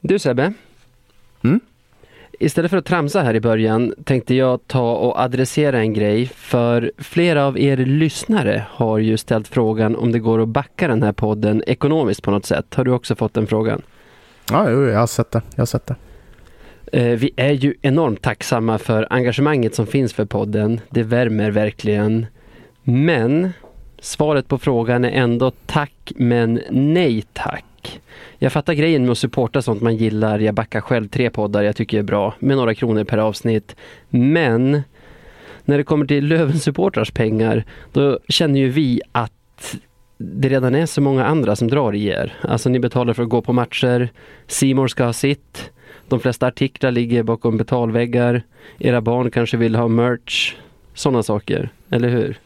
Du Sebbe. Mm? Istället för att tramsa här i början tänkte jag ta och adressera en grej för flera av er lyssnare har ju ställt frågan om det går att backa den här podden ekonomiskt på något sätt. Har du också fått den frågan? Ja, jag har sett det. Jag har sett det. Eh, vi är ju enormt tacksamma för engagemanget som finns för podden. Det värmer verkligen. Men svaret på frågan är ändå tack men nej tack. Jag fattar grejen med att supporta sånt man gillar. Jag backar själv tre poddar jag tycker är bra med några kronor per avsnitt. Men när det kommer till Löven-supportrars pengar då känner ju vi att det redan är så många andra som drar i er. Alltså ni betalar för att gå på matcher. Simor ska ha sitt. De flesta artiklar ligger bakom betalväggar. Era barn kanske vill ha merch. Sådana saker, eller hur?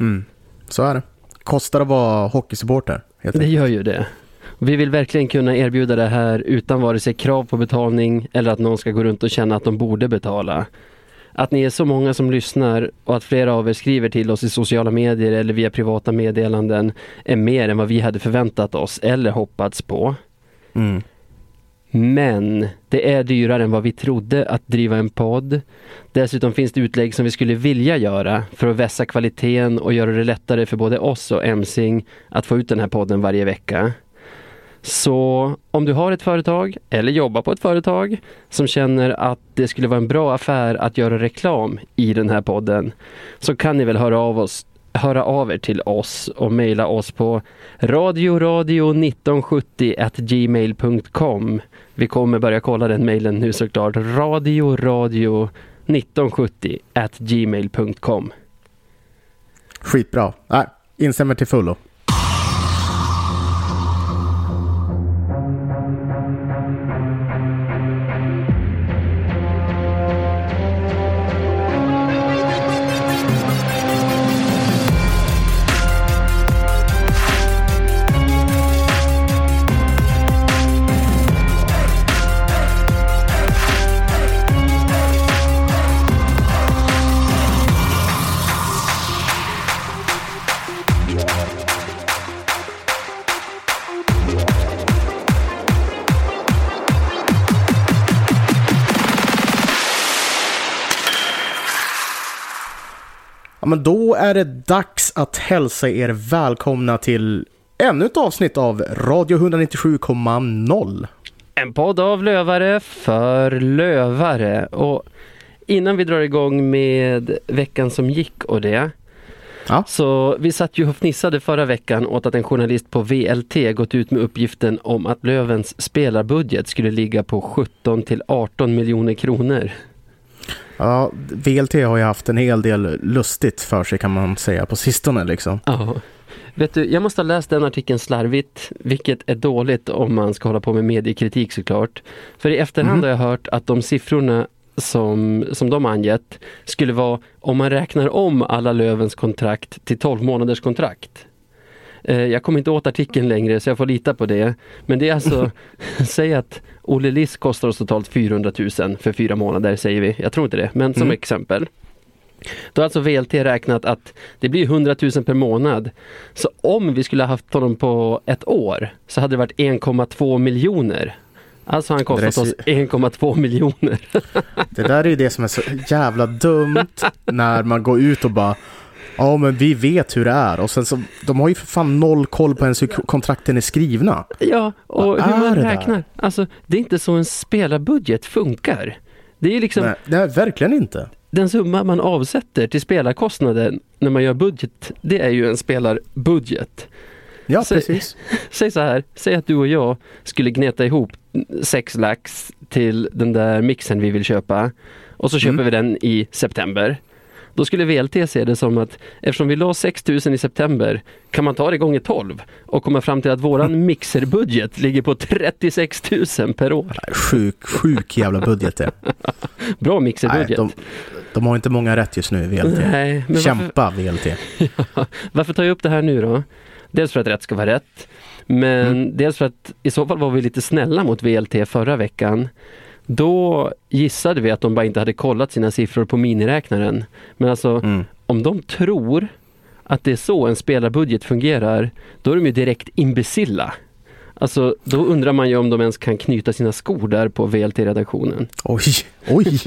Mm. Så är det. Kostar att vara hockeysupporter. helt Det gör ju det. Vi vill verkligen kunna erbjuda det här utan vare sig krav på betalning eller att någon ska gå runt och känna att de borde betala. Att ni är så många som lyssnar och att flera av er skriver till oss i sociala medier eller via privata meddelanden är mer än vad vi hade förväntat oss eller hoppats på. Mm. Men det är dyrare än vad vi trodde att driva en podd. Dessutom finns det utlägg som vi skulle vilja göra för att vässa kvaliteten och göra det lättare för både oss och Emsing att få ut den här podden varje vecka. Så om du har ett företag eller jobbar på ett företag som känner att det skulle vara en bra affär att göra reklam i den här podden så kan ni väl höra av oss höra av er till oss och mejla oss på radioradio1970 gmail.com. Vi kommer börja kolla den mejlen nu såklart. radioradio1970 gmail.com. Skitbra. Nej, instämmer till fullo. Men då är det dags att hälsa er välkomna till ännu ett avsnitt av Radio 197,0. En podd av lövare för lövare. Och innan vi drar igång med veckan som gick och det. Ja. Så vi satt ju och fnissade förra veckan åt att en journalist på VLT gått ut med uppgiften om att Lövens spelarbudget skulle ligga på 17 till 18 miljoner kronor. Ja, VLT har ju haft en hel del lustigt för sig kan man säga på sistone liksom. Ja. Vet du, jag måste ha läst den artikeln slarvigt, vilket är dåligt om man ska hålla på med mediekritik såklart. För i efterhand Mhm. har jag hört att de siffrorna som, som de angett skulle vara om man räknar om alla Lövens kontrakt till 12 månaders kontrakt. Eh, Jag kommer inte åt artikeln längre så jag får lita på det. Men det är alltså, säg att Olle Liss kostar oss totalt 400 000 för fyra månader säger vi. Jag tror inte det, men som Mm. exempel. Då har alltså VLT räknat att det blir 100 000 per månad. Så om vi skulle ha haft honom på ett år så hade det varit 1,2 miljoner. Alltså han kostat oss så- 1,2 miljoner. Det där är ju det som är så jävla dumt när man går ut och bara Ja men vi vet hur det är och sen så de har ju för fan noll koll på ens hur kontrakten är skrivna. Ja, och Vad hur man det där? räknar. Alltså, det är inte så en spelarbudget funkar. Det är liksom Nej, nej, verkligen inte. den summa man avsätter till spelarkostnaden när man gör budget. Det är ju en spelarbudget. Ja, Så- precis. Säg så här, säg att du och jag skulle gneta ihop sex lax till den där mixen vi vill köpa och så köper Mm. vi den i september. Då skulle VLT se det som att eftersom vi la 6 000 i september kan man ta det gånger 12 och komma fram till att våran mixerbudget ligger på 36 000 per år. Sjuk, sjuk jävla budget det. Bra Nej, mixerbudget. de, de har inte många rätt just nu, VLT. Nej, varför, Kämpa VLT. varför tar jag upp det här nu då? Dels för att rätt ska vara rätt. Men Mm. dels för att i så fall var vi lite snälla mot VLT förra veckan. Då gissade vi att de bara inte hade kollat sina siffror på miniräknaren. Men alltså Mm. om de tror att det är så en spelarbudget fungerar, då är de ju direkt imbecilla. Alltså, då undrar man ju om de ens kan knyta sina skor där på VLT-redaktionen. Oj, oj.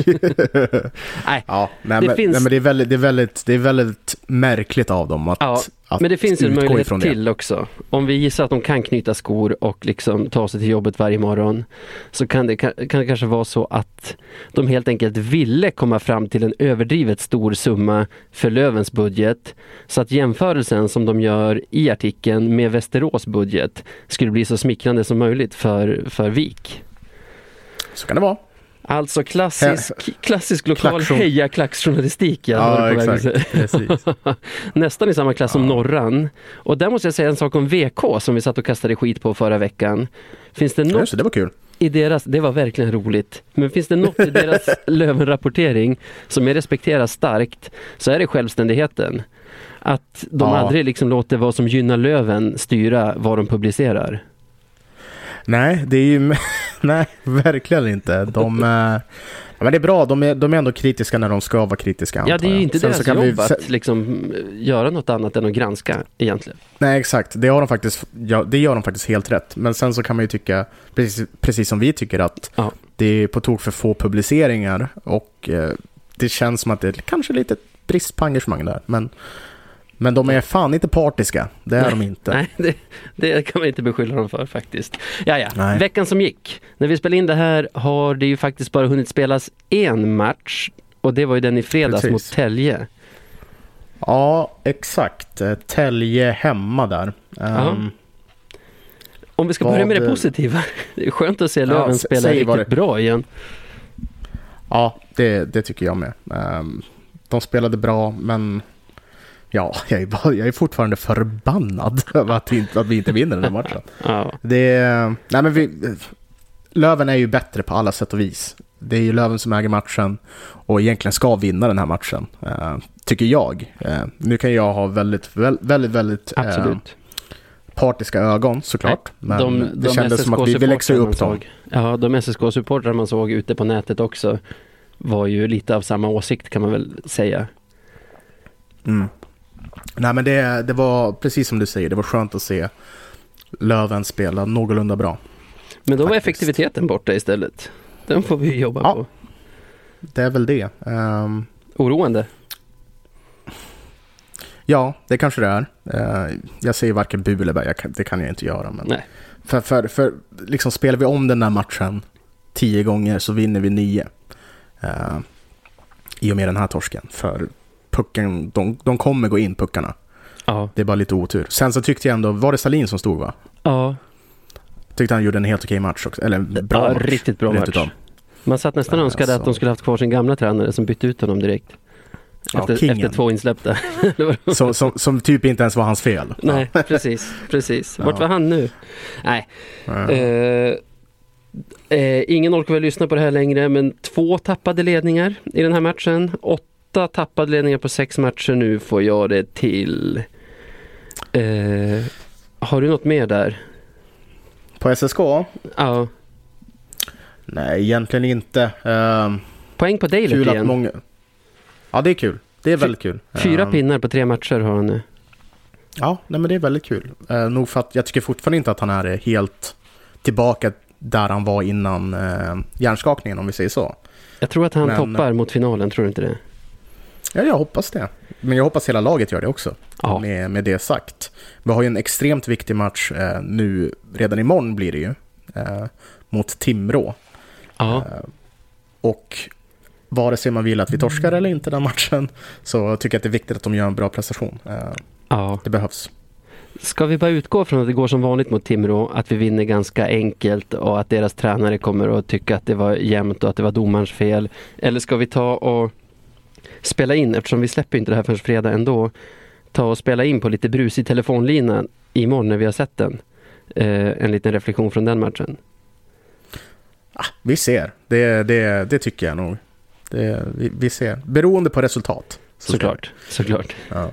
Nej, ja, nej, det men, finns- nej, men det är, väldigt, det, är väldigt, det är väldigt märkligt av dem att, Ja, att Men det finns en möjlighet till också. Om vi gissar att de kan knyta skor och liksom ta sig till jobbet varje morgon så kan det, kan, kan det kanske vara så att de helt enkelt ville komma fram till en överdrivet stor summa för Lövens budget så att jämförelsen som de gör i artikeln med Västerås budget skulle bli så smickrande som möjligt för, för VIK. Så kan det vara. Alltså klassisk, klassisk lokal heja-klacksjournalistik. Ja, att exakt. Nästan i samma klass som Ja. Norran. Och där måste jag säga en sak om VK som vi satt och kastade skit på förra veckan. Finns det Ja, något just det var kul. i deras, det var verkligen roligt, men finns det något i deras Lövenrapportering som jag respekterar starkt så är det självständigheten. Att de Ja. aldrig liksom låter vad som gynnar Löven styra vad de publicerar. Nej, det är ju... Nej, verkligen inte. De... eh, Ja, men det är bra, de är, de är ändå kritiska när de ska vara kritiska. Ja, det är ju inte Sen deras kan vi- jobb att liksom göra något annat än att granska egentligen. Nej, exakt. Det, har de faktiskt, ja, det gör de faktiskt helt rätt. Men sen så kan man ju tycka, precis, precis som vi tycker, att Ja. det är på tok för få publiceringar och eh, det känns som att det är kanske lite brist på engagemang där. Men, men de är fan inte partiska. Det är de inte. Nej, det, det kan man inte beskylla dem för faktiskt. Ja, ja. Nej. Veckan som gick. När vi spelade in det här har det ju faktiskt bara hunnit spelas en match och det var ju den i fredags Precis. mot Tälje. Ja, exakt. Eh, Tälje hemma där. Ja. Ehm, Om vi ska börja med det positiva. Det är skönt att se Ja, Löven s- spela riktigt bra igen. Ja, det, det tycker jag med. Ehm, de spelade bra, men ja, jag är, bara, jag är fortfarande förbannad över att, inte, att vi inte vinner den här matchen. Ja, Det, nej men vi, Löven är ju bättre på alla sätt och vis. Det är ju Löven som äger matchen och egentligen ska vinna den här matchen, eh, tycker jag. Eh, nu kan jag ha väldigt, väldigt, väldigt, eh, absolut. partiska ögon såklart. Men de, det kändes som att vi, vi läxade upp dem. Ja, de SSK-supportrar man såg ute på nätet också var ju lite av samma åsikt kan man väl säga. Mm. Nej men det, det var precis som du säger, det var skönt att se Löven spela någorlunda bra. Men då var Faktiskt. effektiviteten borta istället. Den får vi jobba Ja. på. Det är väl det. Ehm, Oroande. ja, det kanske det är. Eh, jag säger varken bu eller bä, det kan jag inte göra. Men Nej. För, för, för liksom spelar vi om den där matchen tio gånger så vinner vi nio. Eh, I och med den här torsken. För pucken, de, de kommer gå in puckarna. Ja. Det är bara lite otur. Sen så tyckte jag ändå, var det Salin som stod va? Ja, Tyckte han gjorde en helt okej match också. Eller bra ja match. riktigt bra match. utav. Man satt nästan och Ja, önskade att så. de skulle haft kvar sin gamla tränare som bytte ut honom direkt. Ja, Efter, kingen. efter två insläppta. Som, som, som typ inte ens var hans fel. Nej, precis. precis. Vart Ja. var han nu? Nej. Ja. Eh, eh, ingen orkar väl lyssna på det här längre, men två tappade ledningar i den här matchen. Åtta tappade ledningar på sex matcher nu får jag det till. Eh, har du något mer där? På SSK? Ja. Nej, egentligen inte. Ehm, Poäng på Dalert att igen. många... Ja, det är kul. Det är Fy- väldigt kul. Fyra Ehm, pinnar på tre matcher har han nu. Ja, nej, men det är väldigt kul. Uh, nog för att jag tycker fortfarande inte att han är helt tillbaka där han var innan uh, hjärnskakningen om vi säger så. Jag tror att han Men- toppar mot finalen, tror du inte det? Ja, jag hoppas det. Men jag hoppas hela laget gör det också. Ja. Med, med det sagt. Vi har ju en extremt viktig match eh, nu, redan imorgon blir det ju, eh, mot Timrå. Ja, Eh, och vare sig man vill att vi torskar eller inte den matchen så tycker jag att det är viktigt att de gör en bra prestation. Eh, ja. det behövs. Ska vi bara utgå från att det går som vanligt mot Timrå, att vi vinner ganska enkelt och att deras tränare kommer att tycka att det var jämnt och att det var domarens fel? Eller ska vi ta och spela in, eftersom vi släpper inte det här förrän fredag ändå, ta och spela in på lite brusig telefonlina imorgon när vi har sett den? Eh, en liten reflektion från den matchen. Ah, vi ser, det, det, det tycker jag nog. Det, vi, vi ser, beroende på resultat. så Såklart, såklart. Ja.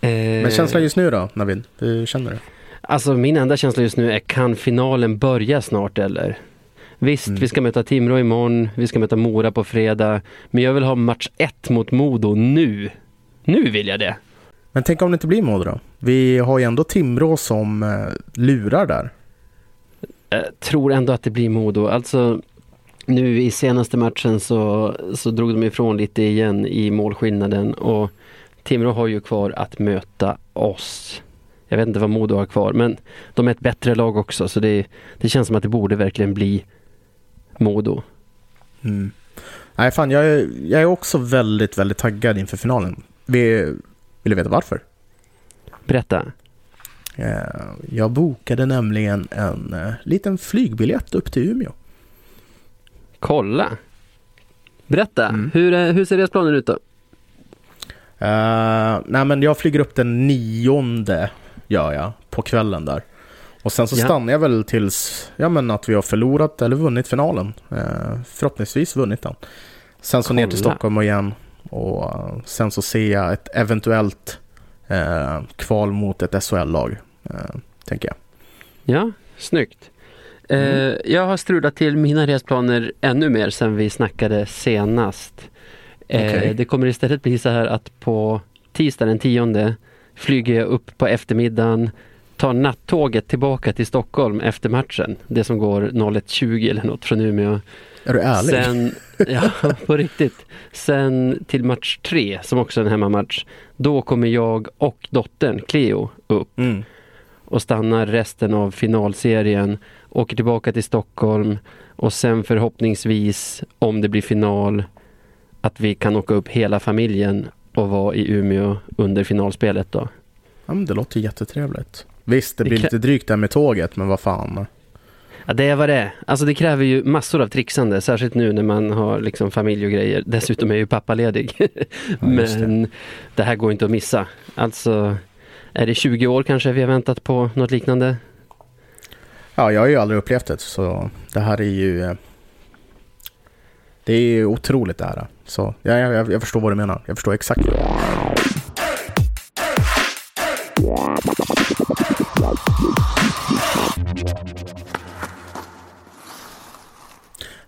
Eh, Men känslan just nu då, Navid? Hur känner du? Alltså min enda känsla just nu är kan finalen börja snart eller? Visst, Mm. vi ska möta Timrå imorgon, vi ska möta Mora på fredag. Men jag vill ha match ett mot Modo nu. Nu vill jag det. Men tänk om det inte blir Modo då? Vi har ju ändå Timrå som eh, lurar där. Jag tror ändå att det blir Modo. Alltså nu i senaste matchen så, så drog de ifrån lite igen i målskillnaden och Timrå har ju kvar att möta oss. Jag vet inte vad Modo har kvar men de är ett bättre lag också så det, det känns som att det borde verkligen bli Modo. Mm. Nej, fan, jag är, jag är också väldigt, väldigt taggad inför finalen. Vi, vill du veta varför? Berätta. Eh, jag bokade nämligen en eh, liten flygbiljett upp till Umeå. Kolla! Berätta, mm. hur, hur ser resplanen ut då? Uh, nej men jag flyger upp den nionde, gör jag, på kvällen där. Och sen så ja. stannar jag väl tills ja, men att vi har förlorat eller vunnit finalen. Uh, förhoppningsvis vunnit den. Sen så Kolla. ner till Stockholm igen. Och uh, sen så ser jag ett eventuellt uh, kval mot ett SHL-lag. tänker jag. Ja, snyggt. Mm. Jag har strulat till mina resplaner ännu mer sen vi snackade senast. Okay. Det kommer istället bli så här att på tisdag den tionde flyger jag upp på eftermiddagen tar nattåget tillbaka till Stockholm efter matchen. Det som går 01.20 eller något från Umeå. Är du ärlig? Sen, ja, på riktigt. Sen till match tre, som också är en hemmamatch. Då kommer jag och dottern Cleo upp. Mm. Och stannar resten av finalserien. Åker tillbaka till Stockholm. Och sen förhoppningsvis, om det blir final, att vi kan åka upp hela familjen och vara i Umeå under finalspelet då. Ja, men det låter jättetrevligt. Visst, det blir det lite drygt där med tåget, men vad fan. Ja, det är vad det är. Alltså det kräver ju massor av trixande, särskilt nu när man har liksom familj och grejer. Dessutom är ju pappa ledig. Ja, men det. det här går inte att missa. Alltså, är det 20 år kanske vi har väntat på något liknande? Ja, jag har ju aldrig upplevt det, så det här är ju... Eh, det är ju otroligt det här. Så ja, jag, jag förstår vad du menar. Jag förstår exakt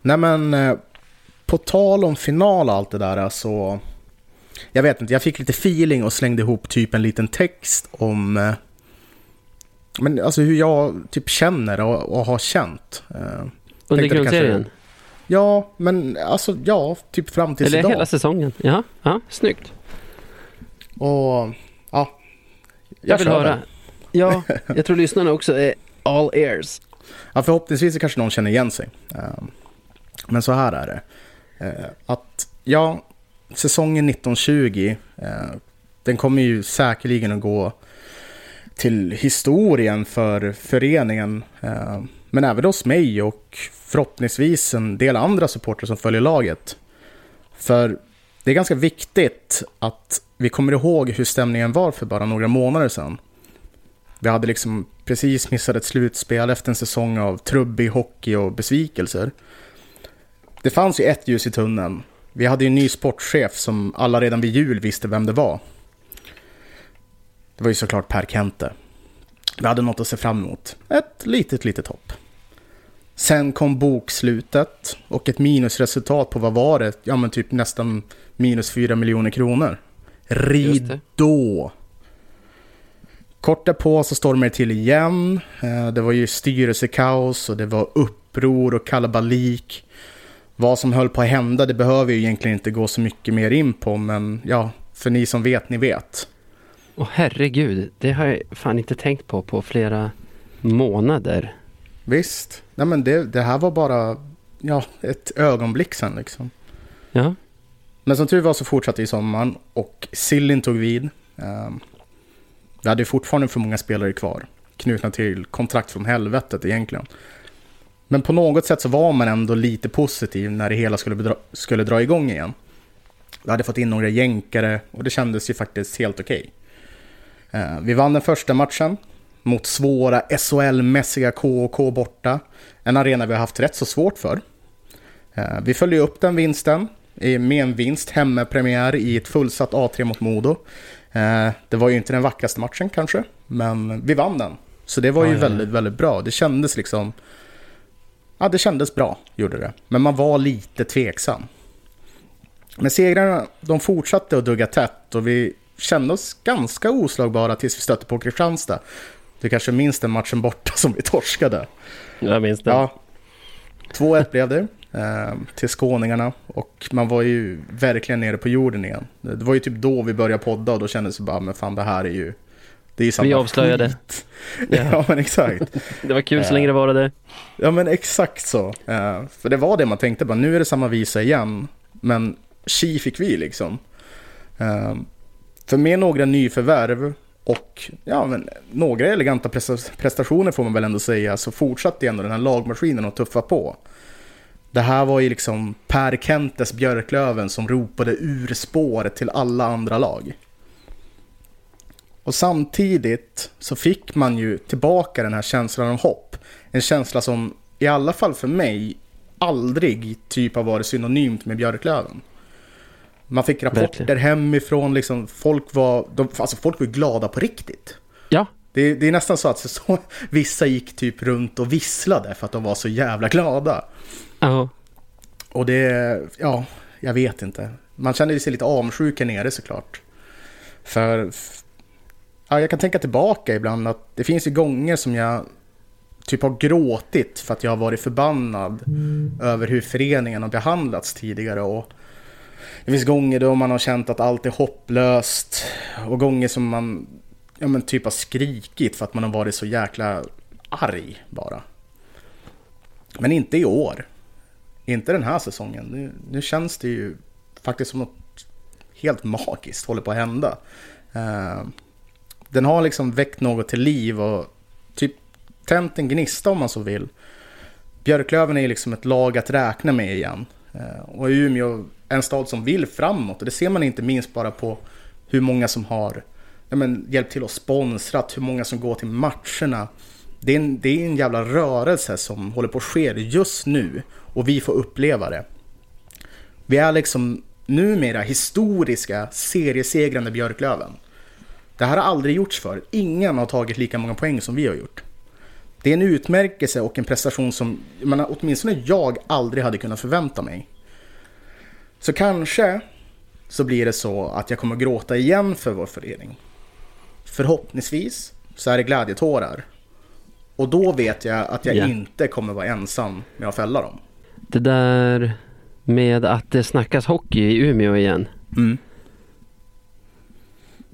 Nej men, eh, på tal om final och allt det där så... Jag vet inte, jag fick lite feeling och slängde ihop typ en liten text om... Eh, men alltså hur jag typ känner och, och har känt. Eh, Under grundserien? Ja, men alltså ja, typ fram till idag. Eller hela säsongen? Ja, ja, snyggt. Och ja, jag, jag vill höra. Det. Ja, jag tror lyssnarna också är all ears. Ja, förhoppningsvis kanske någon känner igen sig. Men så här är det. Eh, att ja, säsongen 1920, eh, den kommer ju säkerligen att gå till historien för föreningen. Eh, men även hos mig och förhoppningsvis en del andra supportrar som följer laget. För det är ganska viktigt att vi kommer ihåg hur stämningen var för bara några månader sedan. Vi hade liksom precis missat ett slutspel efter en säsong av trubbig hockey och besvikelser. Det fanns ju ett ljus i tunneln. Vi hade ju en ny sportchef som alla redan vid jul visste vem det var. Det var ju såklart Per Kente. Vi hade något att se fram emot. Ett litet, litet hopp. Sen kom bokslutet och ett minusresultat på vad var det? Ja men typ nästan minus 4 miljoner kronor. Ridå! Kort därpå så stormade det till igen. Eh, det var ju styrelsekaos och det var uppror och kalabalik. Vad som höll på att hända, det behöver ju egentligen inte gå så mycket mer in på, men ja, för ni som vet, ni vet. Åh herregud, det har jag fan inte tänkt på på flera månader. Visst, nej men det, det här var bara ja, ett ögonblick sen liksom. Ja. Men som tur var så fortsatte ju sommaren och Sillin tog vid. Um, vi hade fortfarande för många spelare kvar, knutna till kontrakt från helvetet egentligen. Men på något sätt så var man ändå lite positiv när det hela skulle, bedra, skulle dra igång igen. Vi hade fått in några jänkare och det kändes ju faktiskt helt okej. Okay. Eh, vi vann den första matchen mot svåra SHL-mässiga KK borta. En arena vi har haft rätt så svårt för. Eh, vi följde upp den vinsten med en vinst, hemmapremiär i ett fullsatt A3 mot Modo. Eh, det var ju inte den vackraste matchen kanske, men vi vann den. Så det var ju ja, ja. väldigt, väldigt bra. Det kändes liksom Ja, det kändes bra, gjorde det. Men man var lite tveksam. Men segrarna, de fortsatte att dugga tätt och vi kände oss ganska oslagbara tills vi stötte på Kristianstad. Du kanske minns den matchen borta som vi torskade? Jag minns det. Ja. 2-1 blev det eh, till skåningarna och man var ju verkligen nere på jorden igen. Det var ju typ då vi började podda och då kändes det bara, men fan det här är ju... Det är samma Vi avslöjade. skit. Ja. men exakt. Det var kul så länge det varade. Ja men exakt så. För det var det man tänkte, bara nu är det samma visa igen. Men chi fick vi liksom. För med några nyförvärv och ja, men några eleganta presta- prestationer får man väl ändå säga så fortsatte ändå den här lagmaskinen att tuffa på. Det här var ju liksom Per Kentes Björklöven som ropade ur spåret till alla andra lag. Och samtidigt så fick man ju tillbaka den här känslan av hopp. En känsla som i alla fall för mig aldrig typ har varit synonymt med Björklöven. Man fick rapporter Verkligen. hemifrån, liksom, folk var, de, alltså folk var glada på riktigt. Ja, Det, det är nästan så att så, vissa gick typ runt och visslade för att de var så jävla glada. ja. Och det, ja, jag vet inte. Man känner sig lite avundsjuk här nere såklart. För, ja, jag kan tänka tillbaka ibland att det finns ju gånger som jag typ har gråtit för att jag har varit förbannad över hur föreningen har behandlats tidigare. Och det finns gånger då man har känt att allt är hopplöst och gånger som man ja, men typ har skrikit för att man har varit så jäkla arg bara. Men inte i år. Inte den här säsongen. Nu, nu känns det ju faktiskt som något helt magiskt håller på att hända. Eh, den har liksom väckt något till liv och typ tänt en gnista om man så vill. Björklöven är ju liksom ett lag att räkna med igen. Eh, och Umeå är en stad som vill framåt och det ser man inte minst bara på hur många som har ja, men, hjälpt till och sponsrat, hur många som går till matcherna. Det är, en, det är en jävla rörelse som håller på att ske just nu och vi får uppleva det. Vi är liksom numera historiska seriesegrande Björklöven. Det här har aldrig gjorts för. Ingen har tagit lika många poäng som vi har gjort. Det är en utmärkelse och en prestation som jag menar, åtminstone jag aldrig hade kunnat förvänta mig. Så kanske så blir det så att jag kommer gråta igen för vår förening. Förhoppningsvis så är det glädjetårar. Och då vet jag att jag Ja. inte kommer vara ensam med att fälla dem. Det där med att det snackas hockey i Umeå igen. Mm.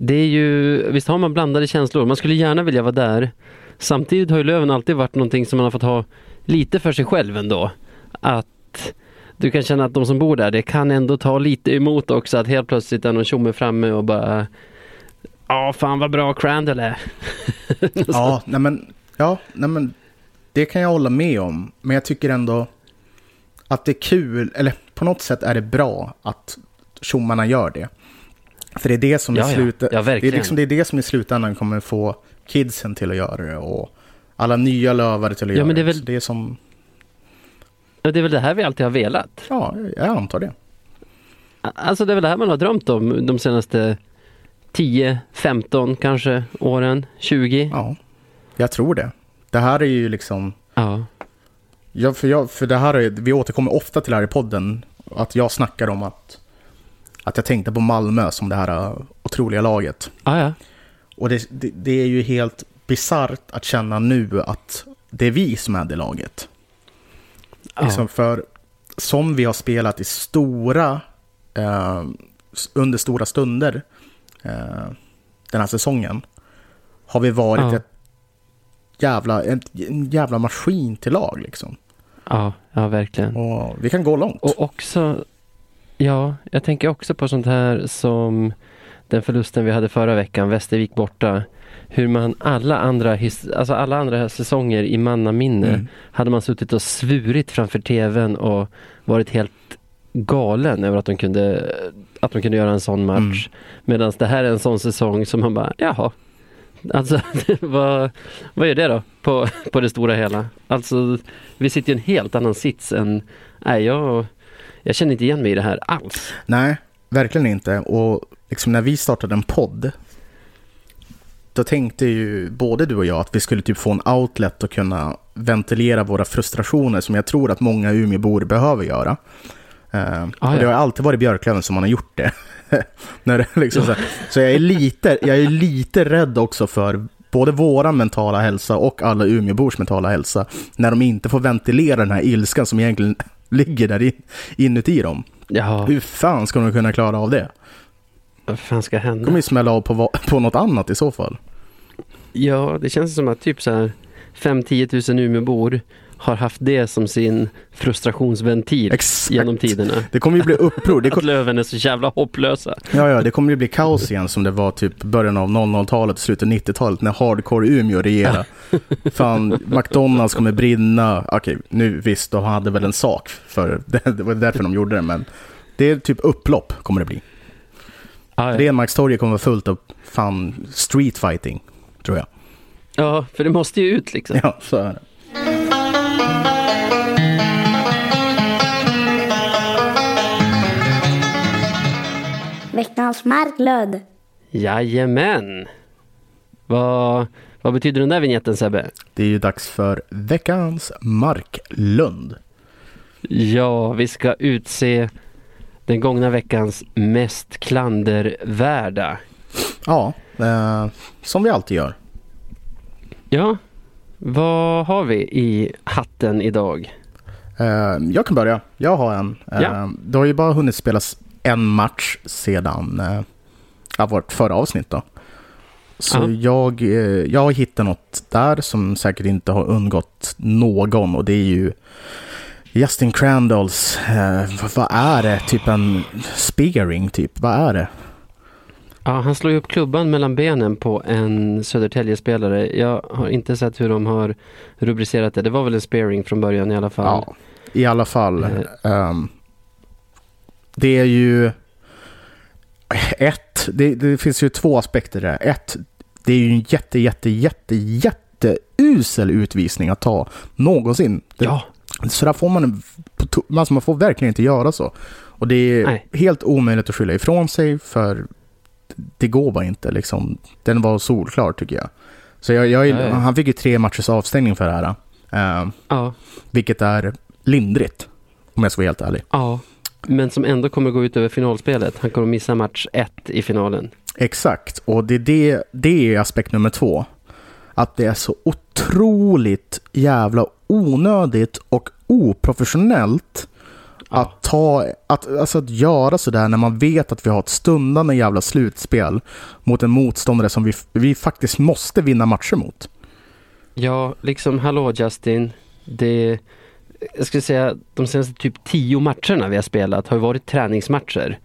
Det är ju, visst har man blandade känslor. Man skulle gärna vilja vara där. Samtidigt har ju Löven alltid varit någonting som man har fått ha lite för sig själv ändå. Att du kan känna att de som bor där, det kan ändå ta lite emot också att helt plötsligt är någon tjomme framme och bara Ja, fan vad bra Crandall är. Ja, nej men, ja, nej men det kan jag hålla med om. Men jag tycker ändå att det är kul, eller på något sätt är det bra att tjommarna gör det. För det är det som Ja, i ja. slutet, Ja, det, är liksom, det är det som i slutändan kommer få kidsen till att göra det och alla nya lövare till att Ja, göra men det är väl- det är som, det är väl det här vi alltid har velat. ja, jag antar det. Alltså det är väl det här man har drömt om de senaste 10, 15 kanske åren, 20. Ja, jag tror det. Det här är ju liksom, Ja. ja, för, jag, för det här är, vi återkommer ofta till det här i podden, att jag snackar om att, att jag tänkte på Malmö som det här äh, otroliga laget. Ah, ja. Och det, det, det är ju helt bisarrt att känna nu att det är vi som är det laget. ja. Liksom för som vi har spelat i stora, eh, under stora stunder eh, den här säsongen, har vi varit Ja. ett jävla, en, en jävla maskin till lag liksom. ja, ja verkligen. Och vi kan gå långt. Och också, ja, jag tänker också på sånt här som den förlusten vi hade förra veckan, Västervik borta. Hur man alla andra, alltså alla andra säsonger i mannaminne Mm. hade man suttit och svurit framför tvn och varit helt galen över att de kunde, att de kunde göra en sån match. Mm. Medan det här är en sån säsong som man bara, jaha. Alltså, vad, vad gör det då på, på det stora hela? Alltså, vi sitter i en helt annan sits än, nej jag, jag känner inte igen mig i det här alls. Nej, verkligen inte. Och liksom när vi startade en podd, då tänkte ju både du och jag att vi skulle typ få en outlet och kunna ventilera våra frustrationer som jag tror att många Umeåbor behöver göra. Eh, Ah, och det ja. har alltid varit Björklöven som man har gjort det. När liksom så, så jag är, lite, jag är lite rädd också för både våran mentala hälsa och alla Umeåbors mentala hälsa när de inte får ventilera den här ilskan som egentligen ligger där in, inuti dem. Ja, Hur fan ska de kunna klara av det? vad fan ska De kommer hända? ju smälla av på, på något annat i så fall. Ja, det känns som att typ så här 5-10 000 Umeåbor har haft det som sin frustrationsventil Exakt. genom tiderna. Det kommer ju bli uppror. Det Att kom, Löven är så jävla hopplösa. ja, ja, det kommer ju bli kaos igen som det var typ början av 00-talet, slutet av 90-talet när Hardcore Umeå regerade. Fan, McDonalds kommer brinna. Okej, nu visst, de hade väl en sak för det, det var därför de gjorde det, men det är typ upplopp kommer det bli. Ja. Renmarkstorget kommer vara fullt av fan street fighting, tror jag. ja, för det måste ju ut liksom. Ja, så är det. Veckans Marklöd. Jajamän! Vad, vad betyder den där vignetten Sebbe? Det är ju dags för veckans Marklund. Ja, vi ska utse den gångna veckans mest klandervärda. Ja, eh, som vi alltid gör. Ja, vad har vi i hatten idag? Eh, jag kan börja. Jag har en. Eh, Ja. Det har ju bara hunnit spelas en match sedan eh, vårt förra avsnitt. Då. Så Ja. jag, eh, jag har hittat något där som säkert inte har undgått någon och det är ju Justin Crandalls, eh, vad- är det? Typ en spearing typ. Vad är det? Ja, han slår ju upp klubban mellan benen på en Södertälje-spelare. Jag har inte sett hur de har rubricerat det. Det var väl en sparing från början i alla fall. Ja, i alla fall. Eh. ehm, det är ju ett, det, det finns ju två aspekter där. Ett, det är ju en jätte, jätte, jätte, jätte usel utvisning att ta någonsin. Det, Ja, Så där får man, to- alltså man får verkligen inte göra så. Och det är Nej. helt omöjligt att skylla ifrån sig för det går bara inte liksom. Den var solklar tycker jag. Så jag, jag, Ja, ja. han fick ju tre matchers avstängning för det här. ehm, ja, vilket är lindrigt, om jag ska vara helt ärlig. ja. Men som ändå kommer gå ut över finalspelet. Han kommer missa match ett i finalen. Exakt, och det, är det, det är aspekt nummer två. Att det är så otroligt jävla onödigt och oprofessionellt att ta, att, alltså att göra sådär när man vet att vi har ett stundande jävla slutspel mot en motståndare som vi, vi faktiskt måste vinna matcher mot. Ja, liksom hallå Justin. Det, jag skulle säga de senaste typ tio matcherna vi har spelat har varit träningsmatcher.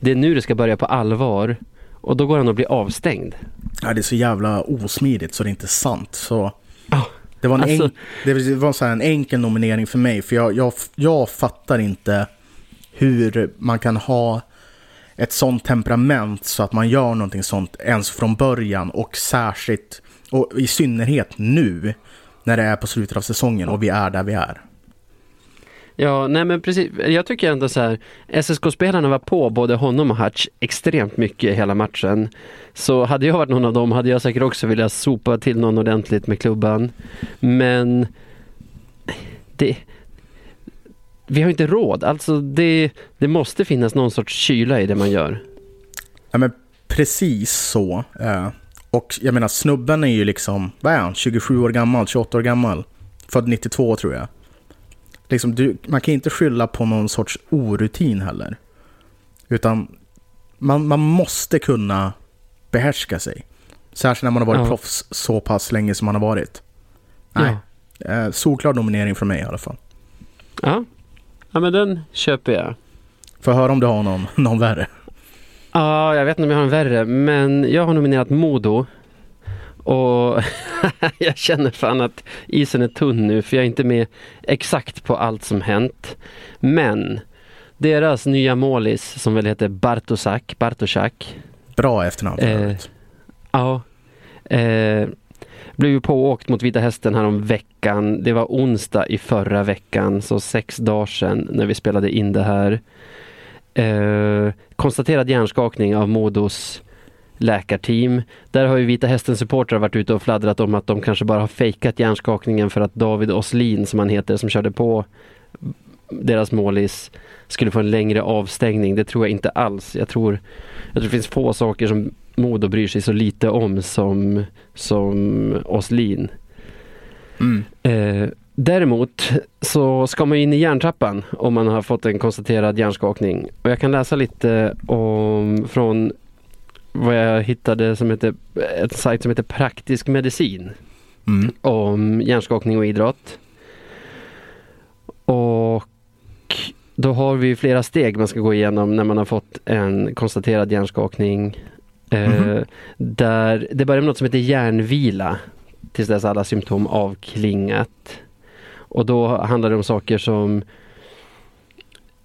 Det är nu det ska börja på allvar och då går han att bli avstängd. Ja, det är så jävla osmidigt så det är inte sant. Så Ja, det var en, alltså- enk, det var så en enkel nominering för mig, för jag, jag, jag fattar inte hur man kan ha ett sånt temperament så att man gör någonting sånt ens från början och särskilt och i synnerhet nu när det är på slutet av säsongen och vi är där vi är. Ja, nej men precis. Jag tycker ändå så här. SSK-spelarna var på både honom och Hatch extremt mycket hela matchen. Så hade jag varit någon av dem hade jag säkert också velat sopa till någon ordentligt med klubban. Men det, vi har inte råd. Alltså det, det måste finnas någon sorts kyla i det man gör. Ja, men precis så. Eh, och jag menar, snubben är ju liksom, vad är han, 27 år gammal, 28 år gammal. Född 92 tror jag. Liksom, du, man kan inte skylla på någon sorts orutin heller. Utan man, man måste kunna behärska sig. Särskilt när man har varit Ja. proffs så pass länge som man har varit. Nej, eh, solklar nominering från mig i alla fall. Ja. ja, men den köper jag. Får höra om du har någon, någon värre. Ja, jag vet inte om jag har en värre, men jag har nominerat Modo. Och jag känner fan att isen är tunn nu för jag är inte med exakt på allt som hänt. Men deras nya målis som väl heter Bartosak, Bartosak. Bra efternamn Eh. Ja. Eh, blev ju pååkt mot Vita Hästen här om veckan. Det var onsdag i förra veckan, så sex dagar sedan när vi spelade in det här. Eh, konstaterad hjärnskakning av Modos läkarteam. Där har ju Vita Hästen supportrar varit ute och fladdrat om att de kanske bara har fejkat hjärnskakningen för att David Oslin som han heter som körde på deras målis skulle få en längre avstängning. Det tror jag inte alls. Jag tror, jag tror det finns få saker som Modo bryr sig så lite om som, som Oslin. Mm. Eh, däremot så ska man in i hjärntrappan om man har fått en konstaterad hjärnskakning. Och jag kan läsa lite om från vad jag hittade som heter ett sajt som heter Praktisk medicin Mm. om hjärnskakning och idrott. Och då har vi flera steg man ska gå igenom när man har fått en konstaterad hjärnskakning. Eh, Mhm. där det börjar med något som heter hjärnvila tills dess alla symptom avklingat. Och då handlar det om saker som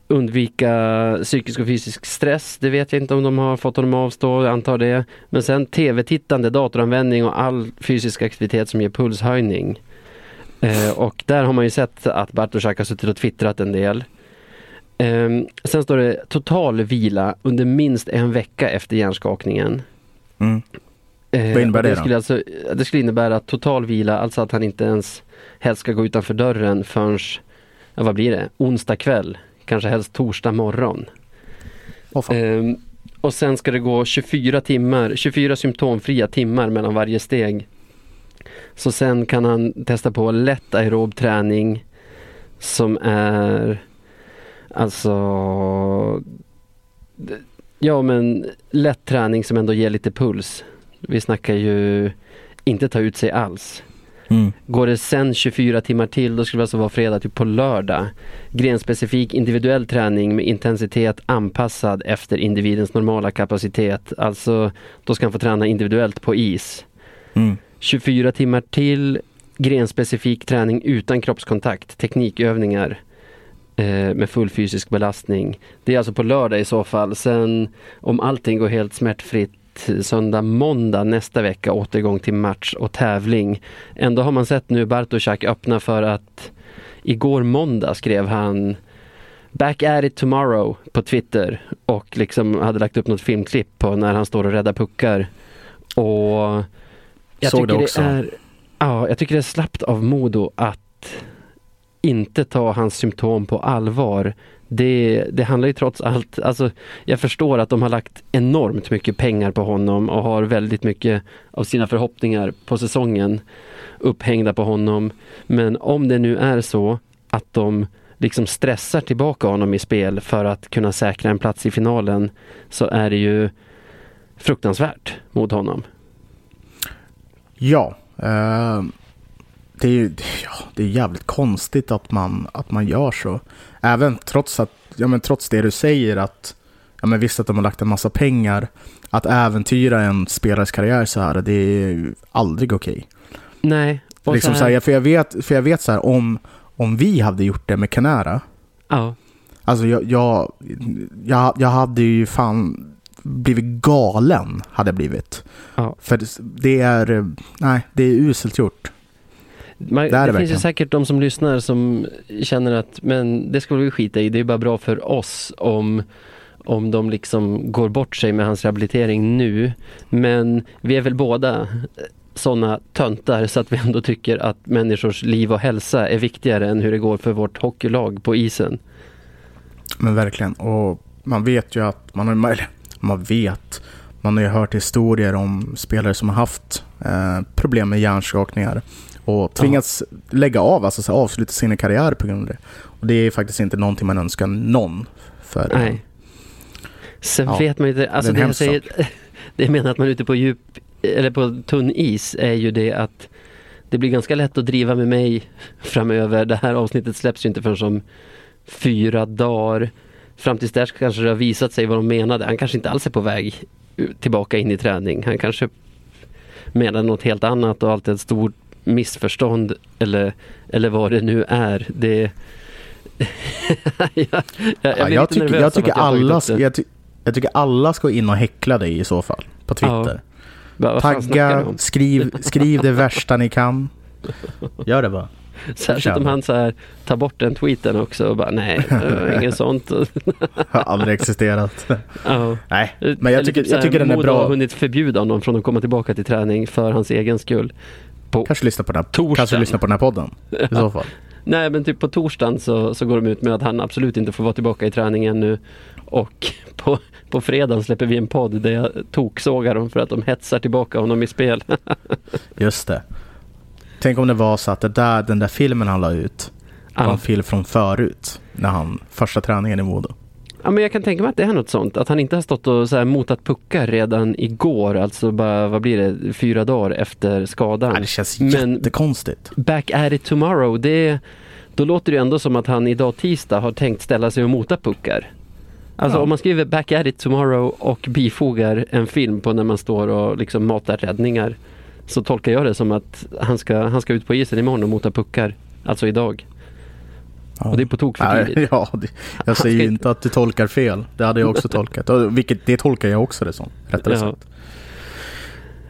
undvika psykisk och fysisk stress. Det vet jag inte om de har fått honom att avstå, jag antar det. Men sen tv-tittande, datoranvändning och all fysisk aktivitet som ger pulshöjning. Eh, och där har man ju sett att Bartoszak har suttit och twittrat en del. Ehm, sen står det total vila under minst en vecka efter hjärnskakningen. Mm. Eh, Vad innebär det då? Skulle alltså, det skulle innebära total vila, alltså att han inte ens helst ska gå utanför dörren förrän, ja, vad blir det, onsdag kväll, kanske helst torsdag morgon. Fan. Ehm, och sen ska det gå 24 timmar, 24 symptomfria timmar mellan varje steg. Så sen kan han testa på lätt aerob träning som är alltså ja men lätt träning som ändå ger lite puls. Vi snackar ju inte ta ut sig alls. Mm. Går det sen 24 timmar till, då skulle det alltså vara fredag typ på lördag. Grenspecifik individuell träning med intensitet anpassad efter individens normala kapacitet. Alltså, då ska han få träna individuellt på is. Mm. 24 timmar till grenspecifik träning utan kroppskontakt, teknikövningar eh, med full fysisk belastning. Det är alltså på lördag i så fall. Sen om allting går helt smärtfritt söndag, måndag nästa vecka återgång till match och tävling. Ändå har man sett nu Bartoszak öppna för att igår måndag skrev han Back at it tomorrow på Twitter och liksom hade lagt upp något filmklipp på när han står och räddar puckar. Och jag Såg det tycker också. det är Ja, jag tycker det är slappt av Modo att inte ta hans symptom på allvar. Det, det handlar ju trots allt, alltså jag förstår att de har lagt enormt mycket pengar på honom och har väldigt mycket av sina förhoppningar på säsongen upphängda på honom. Men om det nu är så att de liksom stressar tillbaka honom i spel för att kunna säkra en plats i finalen så är det ju fruktansvärt mot honom. Ja. Uh det är ju ja, det är jävligt konstigt att man, att man gör så. Även trots, att, ja, men trots det du säger att ja, men visst att de har lagt en massa pengar. Att äventyra en spelares karriär så här, det är ju aldrig okej. Nej. och Liksom så så här- för jag vet, för jag vet så här, om, om vi hade gjort det med Canara. Ja. Alltså jag, jag, jag, jag hade ju fan blivit galen, hade jag blivit. Ja. För det- är, nej, det är uselt gjort. Man, Det det finns ju säkert de som lyssnar som känner att men det ska vi skita i, det är bara bra för oss om, om de liksom går bort sig med hans rehabilitering nu. Men vi är väl båda sådana töntar så att vi ändå tycker att människors liv och hälsa är viktigare än hur det går för vårt hockeylag på isen. Men verkligen. Och man vet ju att man har, man vet, man har ju hört historier om spelare som har haft eh, problem med hjärnskakningar och tvingats lägga av, alltså avsluta sina karriär på grund av det. Och det är faktiskt inte någonting man önskar någon. För, Nej. Sen Ja, vet man ju inte, alltså det jag säger, det jag menar att man är ute på djup, eller på tunn is är ju det att det blir ganska lätt att driva med mig framöver. Det här avsnittet släpps ju inte förrän om fyra dagar. Fram tills dess kanske det har visat sig vad de menade. Han kanske inte alls är på väg tillbaka in i träning. Han kanske menar något helt annat och allt är ett stort missförstånd eller, eller vad det nu är. Det... jag, jag, jag, Ja, tycker, jag, tycker alla, upp det. jag, ty, jag tycker alla ska in och häckla dig i så fall. På Twitter. Du Tagga, skriv, skriv det värsta ni kan. Gör det bara. Särskilt om han så här, tar bort den tweeten också och bara nej, inget sånt. Har aldrig existerat. ja. Nej, men jag tycker, typ jag tycker den är Modo har bra. hunnit förbjuda honom från att komma tillbaka till träning för hans egen skull. På, Kanske lyssna på den här, Torsdagen. kanske lyssna på den här podden. I så fall. Nej men typ på torsdagen så, så går de ut med att han absolut inte får vara tillbaka i träningen nu. Och på, på fredagen släpper vi en podd där jag toksågar dem för att de hetsar tillbaka honom i spel. Just det. Tänk om det var så att det där, den där filmen han la ut var en film från förut. När han, första träningen i Modo. Ja, men jag kan tänka mig att det är något sånt. Att han inte har stått och så här motat puckar redan igår. Alltså bara, vad blir det, fyra dagar efter skadan. Nej, det känns Men- jättekonstigt. Back at it tomorrow, det, då låter det ju ändå som att han idag tisdag har tänkt ställa sig och mota puckar. Alltså Ja. om man skriver back at it tomorrow och bifogar en film på när man står och liksom matar räddningar. Så tolkar jag det som att han ska, han ska ut på isen imorgon och mota puckar. Alltså idag. Ja. Och det är på tok för Nej, tidigt. ja, det, jag säger ju inte att du tolkar fel. Det hade jag också tolkat. Vilket, det tolkar jag också det som. Rättare Ja. sagt.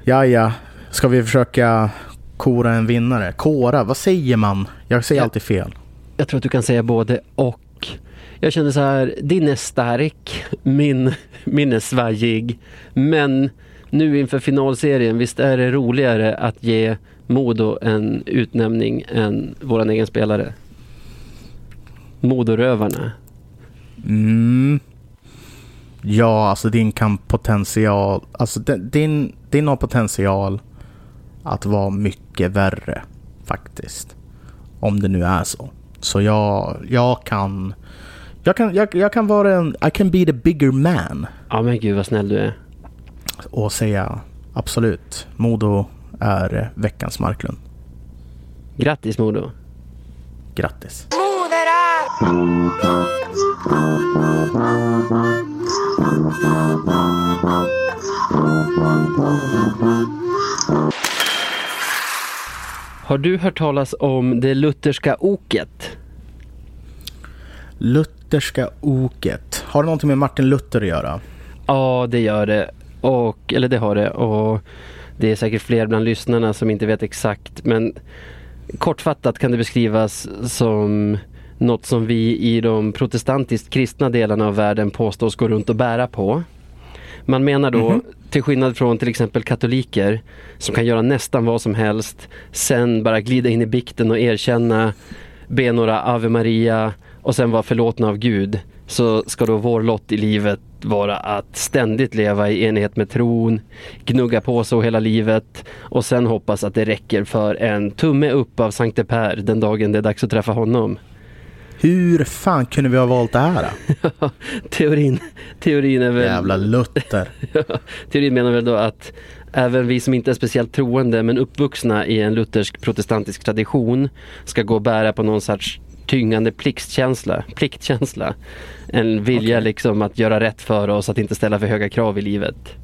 Ja, ja. Ska vi försöka kora en vinnare? Kora, vad säger man? Jag säger Ja. alltid fel. Jag tror att du kan säga både och. Jag känner så här, din är stark, min, min är svajig. Men nu inför finalserien, visst är det roligare att ge Modo en utnämning än våran egen spelare? Modorövarna. Mm. Ja, alltså din kan potential. Alltså din- din, har potential att vara mycket värre faktiskt. Om det nu är så. Så jag, jag kan... Jag kan, jag, jag kan vara en... I can be the bigger man. Ja men gud vad snäll du är. Och säga absolut. Modo är veckans Marklund. Grattis Modo. Grattis. Har du hört talas om det lutherska oket? Lutherska oket. Har det någonting med Martin Luther att göra? Ja, det gör det. Och, eller det har det. Och det är säkert fler bland lyssnarna som inte vet exakt. Men kortfattat kan det beskrivas som något som vi i de protestantiskt kristna delarna av världen påstås gå runt och bära på. Man menar då, Mhm. till skillnad från till exempel katoliker som kan göra nästan vad som helst, sen bara glida in i bikten och erkänna, be några Ave Maria och sen vara förlåtna av Gud, så ska då vår lott i livet vara att ständigt leva i enighet med tron, gnugga på så hela livet och sen hoppas att det räcker för en tumme upp av Sankte Per den dagen det är dags att träffa honom. Hur fan kunde vi ha valt det här? Då? teorin, teorin är väl... Jävla Luther. Teorin menar väl då att även vi som inte är speciellt troende men uppvuxna i en luthersk protestantisk tradition ska gå och bära på någon sorts tyngande pliktkänsla. pliktkänsla. En vilja Okej. liksom att göra rätt för oss, att inte ställa för höga krav i livet.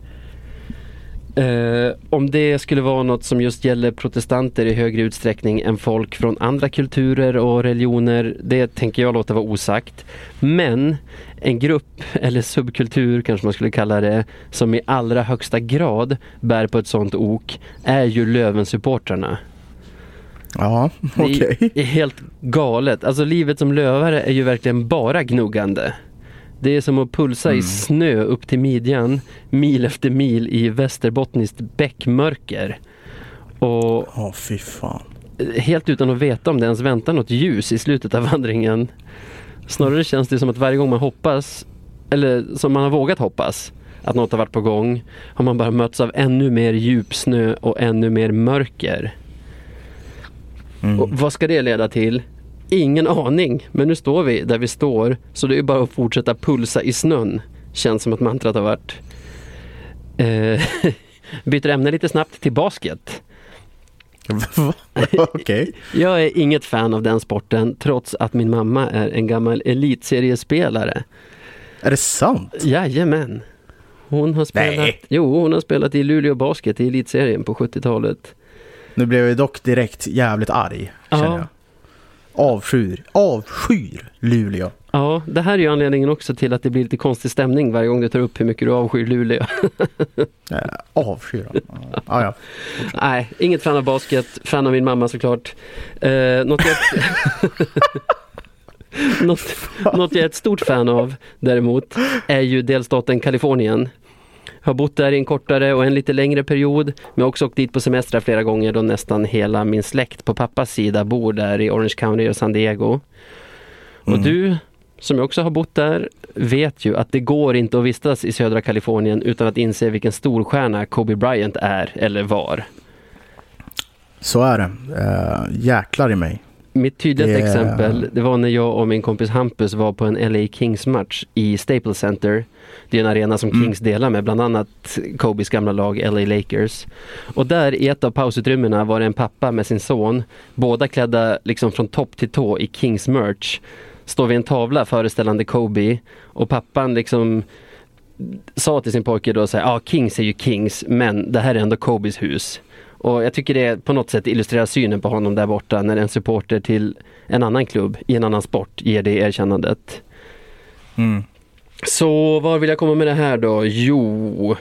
Eh, om det skulle vara något som just gäller protestanter i högre utsträckning än folk från andra kulturer och religioner, det tänker jag låta vara osagt. Men en grupp, eller subkultur kanske man skulle kalla det, som i allra högsta grad bär på ett sånt ok, är ju Löven-supportrarna. Ja, okej. Det är helt galet. Alltså livet som lövare är ju verkligen bara gnuggande. Det är som att pulsa i Mm. snö upp till midjan, mil efter mil i västerbottniskt bäckmörker. Och Ja, fy fan. helt utan att veta om det ens väntar något ljus i slutet av vandringen. Snarare känns det som att varje gång man hoppas, eller som man har vågat hoppas, att något har varit på gång, har man bara mötts av ännu mer djupsnö och ännu mer mörker. Mm. Och vad ska det leda till? Ingen aning, men nu står vi där vi står så det är bara att fortsätta pulsa i snön. Känns som att mantrat har varit. Eh, byter ämne lite snabbt till basket. Okej. Jag är inget fan av den sporten trots att min mamma är en gammal elitseriespelare. Är det sant? Jajamän. Hon har spelat, Nej. jo, hon har spelat i Luleå Basket i elitserien på 70-talet. Nu blev jag dock direkt jävligt arg, Ja. jag. Avskyr, avskyr Luleå. Ja, det här är ju anledningen också till att det blir lite konstig stämning varje gång du tar upp hur mycket du avskyr Luleå. Äh, avskyr. Ja, ja. Nej, inget fan av basket. Fan av min mamma såklart. Eh, något, jag, något, något jag är ett stort fan av däremot är ju delstaten Kalifornien. Har bott där i en kortare och en lite längre period. Men jag har också åkt dit på semestrar flera gånger då nästan hela min släkt på pappas sida bor där i Orange County och San Diego. Och Mm. du som jag också har bott där vet ju att det går inte att vistas i södra Kalifornien utan att inse vilken storstjärna Kobe Bryant är eller var. Så är det. Uh, jäklar i mig. Mitt tydligaste Det- exempel det var när jag och min kompis Hampus var på en LA Kings match i Staples Center. Det är en arena som Mm. Kings delar med bland annat Kobes gamla lag LA Lakers. Och där i ett av pausutrymmena var det en pappa med sin son. Båda klädda liksom från topp till tå i Kings merch. Står vid en tavla föreställande Kobe och pappan liksom sa till sin pojke då så här, ja Kings är ju Kings men det här är ändå Kobes hus. Och jag tycker det på något sätt illustrerar synen på honom där borta när en supporter till en annan klubb i en annan sport ger det erkännandet. Mm. Så var vill jag komma med det här då? Jo,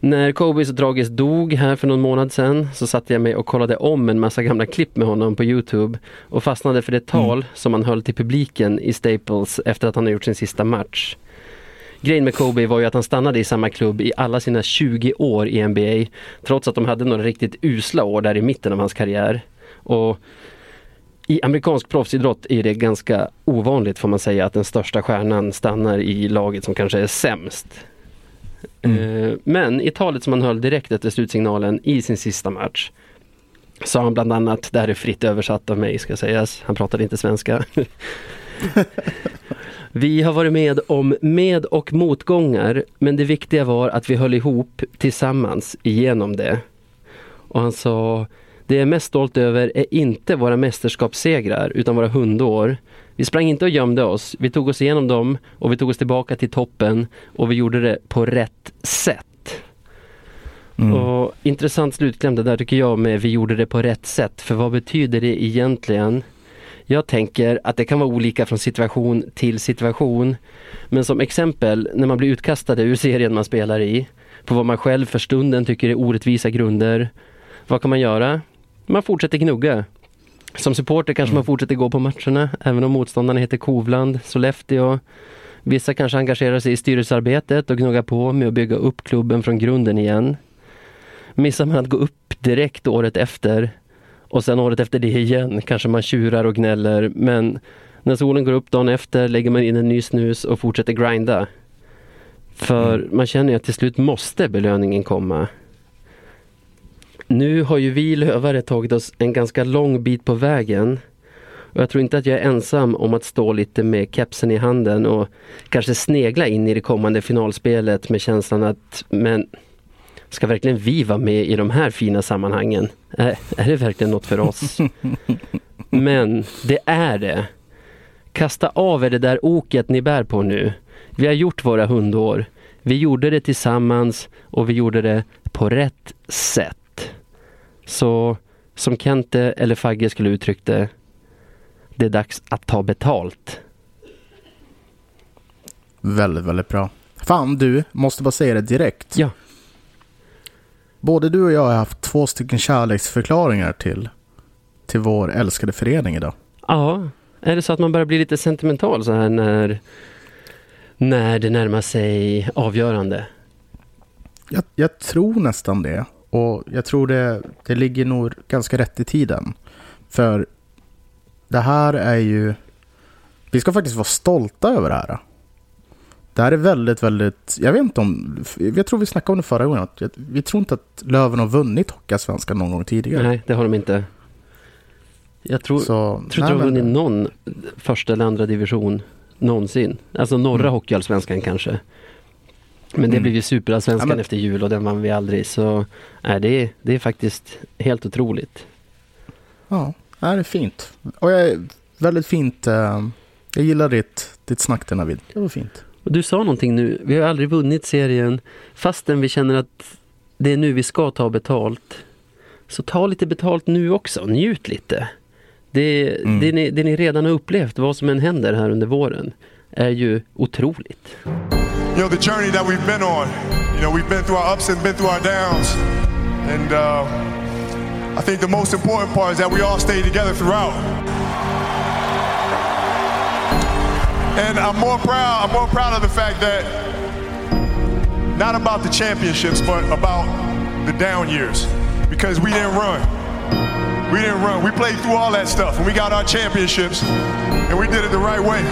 när Kobe så tragiskt dog här för någon månad sedan så satte jag mig och kollade om en massa gamla klipp med honom på Youtube och fastnade för det tal som han höll till publiken i Staples efter att han har gjort sin sista match. Grejen med Kobe var ju att han stannade i samma klubb i alla sina 20 år i NBA trots att de hade några riktigt usla år där i mitten av hans karriär. Och i amerikansk proffsidrott är det ganska ovanligt får man säga att den största stjärnan stannar i laget som kanske är sämst. Mm. Eh, Men i talet som han höll direkt efter slutsignalen i sin sista match sa han bland annat, det här är fritt översatt av mig ska sägas, han pratade inte svenska. Vi har varit med om med och motgångar men det viktiga var att vi höll ihop tillsammans igenom det. Och han sa det jag är mest stolt över är inte våra mästerskapssegrar utan våra hundår. Vi sprang inte och gömde oss. Vi tog oss igenom dem och vi tog oss tillbaka till toppen och vi gjorde det på rätt sätt. Mm. Och intressant slutkläm det där tycker jag med vi gjorde det på rätt sätt. För vad betyder det egentligen? Jag tänker att det kan vara olika från situation till situation. Men som exempel när man blir utkastade ur serien man spelar i. På vad man själv för stunden tycker är orättvisa grunder. Vad kan man göra? Man fortsätter gnugga. Som supporter kanske man fortsätter gå på matcherna även om motståndarna heter Kovland, Sollefteå. Vissa kanske engagerar sig i styrelsearbetet och gnuggar på med att bygga upp klubben från grunden igen. Missar man att gå upp direkt året efter och sen året efter det igen kanske man tjurar och gnäller men när solen går upp dagen efter lägger man in en ny snus och fortsätter grinda. För man känner ju att till slut måste belöningen komma. Nu har ju vi lövare tagit oss en ganska lång bit på vägen. Och jag tror inte att jag är ensam om att stå lite med kepsen i handen och kanske snegla in i det kommande finalspelet med känslan att men ska verkligen vi vara med i de här fina sammanhangen? Är, är det verkligen något för oss? Men det är det. Kasta av er det där oket ni bär på nu. Vi har gjort våra hundår. Vi gjorde det tillsammans och vi gjorde det på rätt sätt. Så som Kente eller Fagge skulle uttryckt det, det är dags att ta betalt. Väldigt, väldigt bra. Fan du, måste bara säga det direkt. Ja. Både du och jag har haft två stycken kärleksförklaringar till, till vår älskade förening idag. Ja, är det så att man börjar bli lite sentimental så här när, när det närmar sig avgörande? Jag, jag tror nästan det. Och jag tror det, det ligger nog ganska rätt i tiden. För det här är ju... Vi ska faktiskt vara stolta över det här. Det här är väldigt, väldigt... Jag vet inte om... Jag tror vi snackade om det förra gången. Att vi tror inte att Löven har vunnit Hockeyallsvenskan någon gång tidigare. Nej, det har de inte. Jag tror, Så, tror inte de har vunnit någon första eller andra division någonsin. Alltså norra Mm. hockeyallsvenskan kanske. Men det Mm. blev ju superallsvenskan Ja, men- efter jul och den vann vi aldrig. Så nej, det, är, det är faktiskt helt otroligt. Ja, det är fint. Och jag är väldigt fint... eh, jag gillar ditt, ditt snack där Navid. Det var fint. Och du sa någonting nu, vi har aldrig vunnit serien fastän vi känner att det är nu vi ska ta betalt. Så ta lite betalt nu också, njut lite. Det, Mm. det, ni, det ni redan har upplevt, vad som än händer här under våren, är ju otroligt. you know, the journey that we've been on. You know, we've been through our ups and been through our downs. And uh, I think the most important part is that we all stay together throughout. And I'm more proud, I'm more proud of the fact that not about the championships, but about the down years. Because we didn't run. We didn't run. We played through all that stuff and we got our championships and we did it the right way.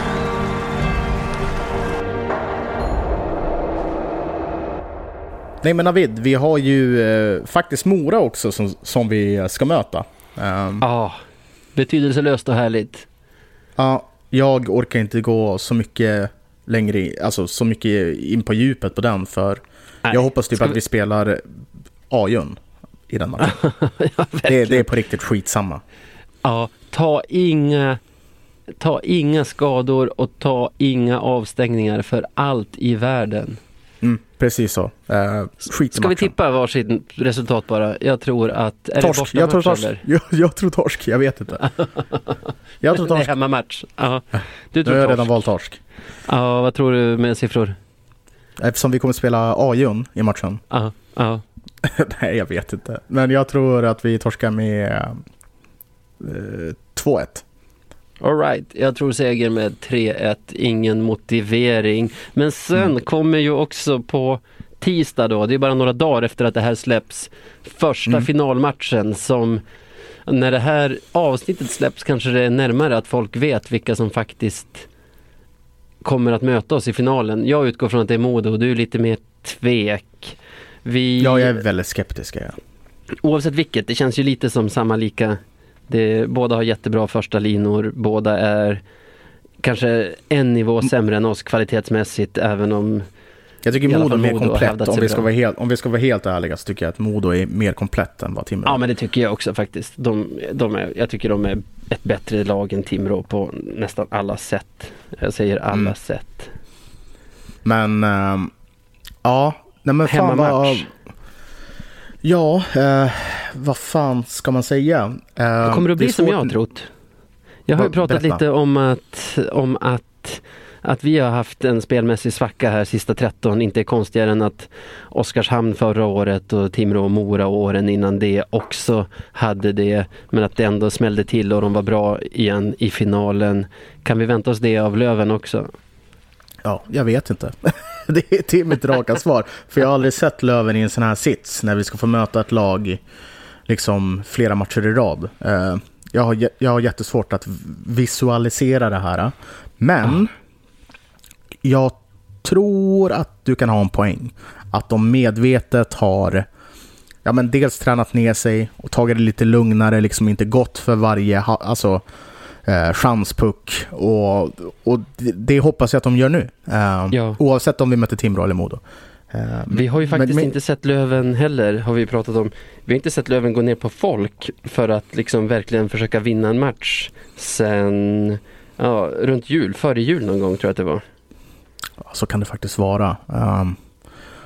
Nej men Navid, vi har ju eh, faktiskt Mora också som, som vi ska möta. Um, Ja, betydelselöst och härligt. Ja, jag orkar inte gå så mycket längre, alltså så mycket in på djupet på den för Nej. jag hoppas typ Ska att vi- vi spelar Ajun i den matchen. ja, det, det är på riktigt skitsamma. Ja, ta inga, ta inga skador och ta inga avstängningar för allt i världen. Precis så. Uh, skit Ska vi tippa varsitt resultat bara? Jag tror att... Är Torsk. det Jag tror torsk. eller? Jag, jag tror torsk, jag vet inte. Jag tror torsk. hemmamatch. Ja. Du Nu tror har jag redan valt torsk. Ja, vad tror du med siffror? Eftersom vi kommer spela Ajun i matchen. Ja, ja. Nej, jag vet inte. Men jag tror att vi torskar med eh, 2-1. All right. jag tror seger med 3-1, ingen motivering. Men sen Mm. kommer ju också på tisdag då, det är bara några dagar efter att det här släpps, första Mm. finalmatchen som när det här avsnittet släpps kanske det är närmare att folk vet vilka som faktiskt kommer att möta oss i finalen. Jag utgår från att det är Modo och du är lite mer tvek. Vi, Ja, jag är väldigt skeptisk. Jag. Oavsett vilket, det känns ju lite som samma lika. Det, båda har jättebra första linor, båda är kanske en nivå sämre än oss kvalitetsmässigt även om Jag tycker Modo är mer komplett. Om vi, ska vara helt, om vi ska vara helt ärliga så tycker jag att Modo är mer komplett än vad Timrå är. Ja men det tycker jag också faktiskt. De, de är, jag tycker de är ett bättre lag än Timrå på nästan alla sätt. Jag säger alla Mm. sätt. Men ehm, ja, nej men. Hemmamatch. Ja, eh, vad fan ska man säga? Eh, Det kommer att bli är som svårt- jag har trott. Jag har ju pratat berätta. lite om att, om att att vi har haft en spelmässig svacka här sista 13 inte är konstigare än att Oskarshamn förra året och Timrå och Mora och åren innan det också hade det. Men att det ändå smällde till och de var bra igen i finalen. Kan vi vänta oss det av Löven också? Ja, jag vet inte. det, är, är mitt raka svar. För jag har aldrig sett Löven i en sån här sits när vi ska få möta ett lag liksom flera matcher i rad. Eh, jag, har, jag har jättesvårt att visualisera det här. Men jag tror att du kan ha en poäng. Att de medvetet har ja, men dels tränat ner sig och tagit det lite lugnare, liksom inte gått för varje alltså, eh, chanspuck. Och, och det, det hoppas jag att de gör nu. Eh, Ja. Oavsett om vi möter Timrå eller Modo. Eh, Vi har ju men- faktiskt men- inte sett Löven heller, har vi pratat om. Vi har inte sett Löven gå ner på folk för att liksom verkligen försöka vinna en match sen ja, runt jul, före jul någon gång tror jag att det var. Så kan det faktiskt vara. Um,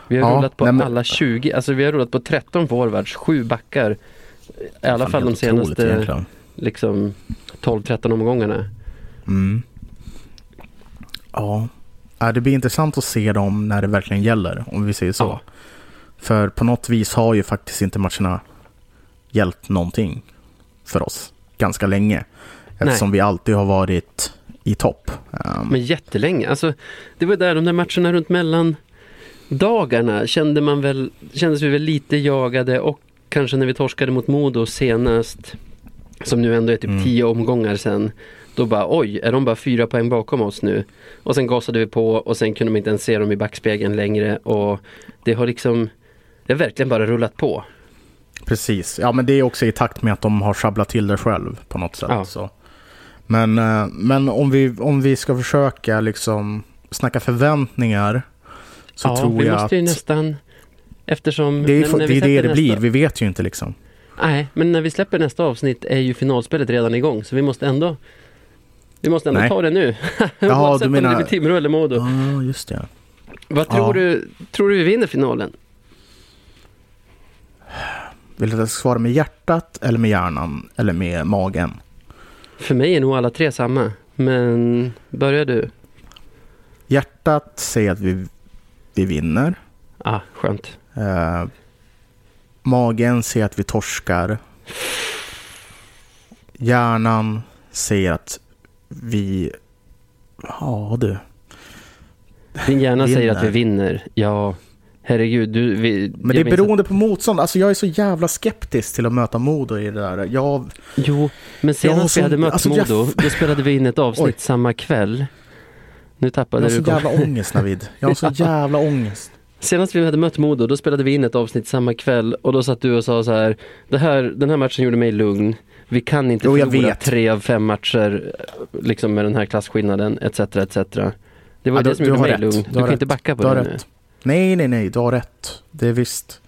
Vi har Ja, rullat på nej, men- alla 20, alltså vi har rullat på 13 forwards, 7 backar. I alla fall de senaste. Liksom 12-13 omgångarna. Mm. Ja. Ja, det blir intressant att se dem när det verkligen gäller, om vi säger så. Ja. För på något vis har ju faktiskt inte matcherna hjälpt någonting för oss ganska länge. Eftersom vi alltid har varit i topp. Um, Men jättelänge, alltså det var där de där matcherna runt mellan dagarna kände man väl, kändes vi väl lite jagade och kanske när vi torskade mot Modo senast, som nu ändå är typ Mm. tio omgångar sen, då bara oj, är de bara fyra poäng bakom oss nu? Och sen gasade vi på och sen kunde man inte ens se dem i backspegeln längre och det har liksom, det har verkligen bara rullat på. Precis. Ja, men det är också i takt med att de har sjabblat till det själv på något sätt. Ja. Så. Men, eh, men om, vi, om vi ska försöka liksom snacka förväntningar så ja, tror vi jag måste att ju nästan, eftersom... det är, när- när det, vi är det det nästa- blir. Vi vet ju inte liksom. Nej, men när vi släpper nästa avsnitt är ju finalspelet redan igång så vi måste ändå Vi måste ändå Nej. ta det nu. Jaha, Oavsett du om menar- det blir Timrå eller Modo. Ja, just det. Vad tror Ja. du? Tror du vi vinner finalen? Vill du att jag ska svara med hjärtat eller med hjärnan eller med magen? För mig är nog alla tre samma. Men börjar du? Hjärtat säger att vi, vi vinner. Ah, skönt. Eh, magen säger att vi torskar. Hjärnan säger att vi... Ja du. Din hjärna säger att vi Vinner. vinner. Ja, Herregud, du... Vi, Men det är beroende på motstånd. Alltså jag är så jävla skeptisk till att möta Modo i det där. Jag... Jo, men senast vi hade mött alltså, Modo, jag... då spelade vi in ett avsnitt Oj. samma kväll. Nu tappade du... Jag har så jävla ångest Navid. Jag har så jävla ångest. Senast vi hade mött Modo, då spelade vi in ett avsnitt samma kväll och då satt du och sa så här, det här den här matchen gjorde mig lugn. Vi kan inte jo, förlora tre av fem matcher liksom med den här klasskillnaden, etc. etc. Det var ja, det du, som gjorde mig rätt. lugn. Du, du kan rätt. inte backa på du det nu. Nej, nej, nej, du har rätt. Det är visst.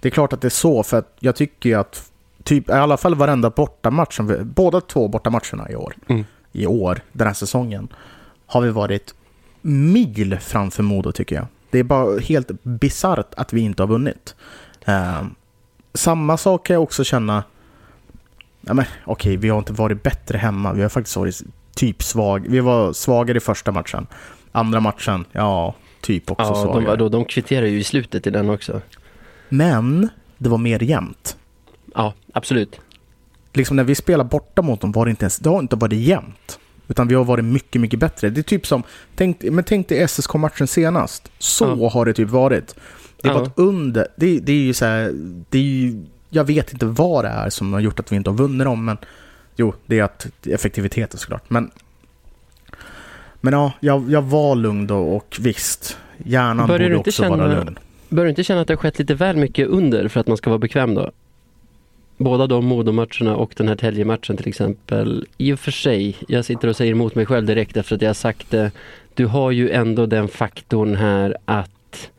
Det är klart att det är så, för att jag tycker ju att typ, i alla fall varenda bortamatch, båda två bortamatcherna i år, mm. i år, den här säsongen, har vi varit mil framför Modo tycker jag. Det är bara helt bisarrt att vi inte har vunnit. Uh, samma sak kan jag också känna, ja, men, okej, okay, vi har inte varit bättre hemma, vi har faktiskt varit typ svag. Vi var svagare i första matchen. Andra matchen, ja, typ också ja, svagare. De, de kvitterar ju i slutet i den också. Men det var mer jämnt. Ja, absolut. Liksom när vi spelade borta mot dem var det inte ens, det har inte varit jämnt. Utan vi har varit mycket, mycket bättre. Det är typ som, tänk, men tänk dig SSK-matchen senast. Så ja. har det typ varit. Det har ja. varit under, det, det är ju så här, det är ju, jag vet inte vad det är som har gjort att vi inte har vunnit dem, men jo, det är att effektiviteten såklart. Men, men ja, jag, jag var lugn då och visst, hjärnan borde också känna, vara lugn. Bör du inte känna att det har skett lite väl mycket under för att man ska vara bekväm då? Båda de Modomatcherna och den här Tälje-matchen till exempel. I och för sig, jag sitter och säger emot mig själv direkt efter att jag sagt det. Du har ju ändå den faktorn här att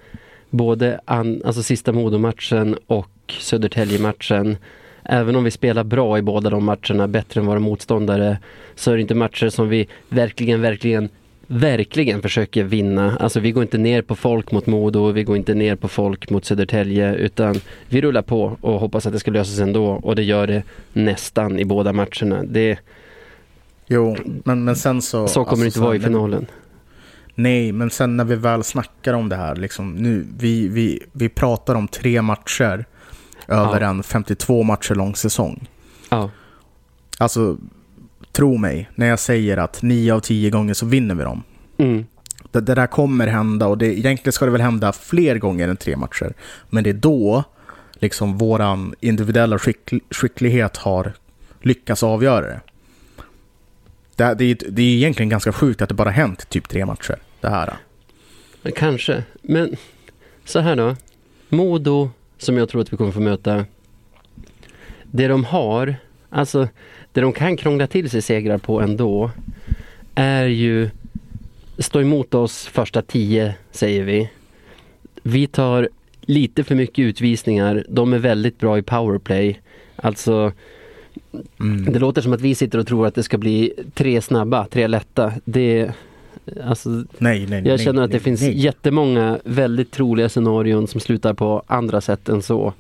både an, alltså sista Modomatchen och Södertälje-matchen Även om vi spelar bra i båda de matcherna, bättre än våra motståndare, så är det inte matcher som vi verkligen, verkligen verkligen försöker vinna. Alltså vi går inte ner på folk mot Modo, vi går inte ner på folk mot Södertälje utan vi rullar på och hoppas att det ska lösa sig ändå och det gör det nästan i båda matcherna. Det, jo, men, men sen så... Så kommer alltså, det inte vara i finalen. Nej, men sen när vi väl snackar om det här, liksom, nu, vi, vi, vi pratar om tre matcher över ja. en 52 matcher lång säsong. Ja. Alltså, tro mig när jag säger att nio av tio gånger så vinner vi dem. Mm. Det, det, där kommer hända och det, egentligen ska det väl hända fler gånger än tre matcher. Men det är då liksom våran individuella skick, skicklighet har lyckats avgöra det. Det, det, det är egentligen ganska sjukt att det bara hänt typ tre matcher. Det här. Kanske, men så här då. Modo, som jag tror att vi kommer få möta. Det de har, alltså det de kan krångla till sig segrar på ändå är ju stå emot oss första tio, säger vi. Vi tar lite för mycket utvisningar. De är väldigt bra i powerplay. Alltså, mm. det låter som att vi sitter och tror att det ska bli tre snabba, tre lätta. Det, alltså, nej, nej, jag känner att det finns nej. jättemånga väldigt troliga scenarion som slutar på andra sätt än så.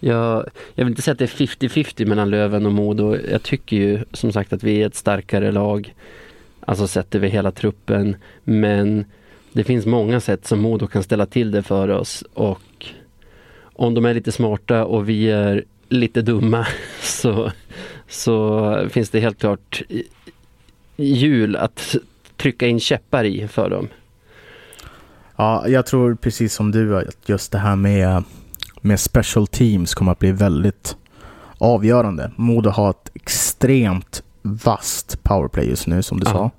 Jag, jag vill inte säga att det är 50-50 mellan Löven och Modo. Jag tycker ju som sagt att vi är ett starkare lag. Alltså sett över hela truppen. Men det finns många sätt som Modo kan ställa till det för oss. Och om de är lite smarta och vi är lite dumma så, så finns det helt klart hjul att trycka in käppar i för dem. Ja, jag tror precis som du att just det här med med special teams kommer att bli väldigt avgörande. Modo har ett extremt vast powerplay just nu som du ja. sa.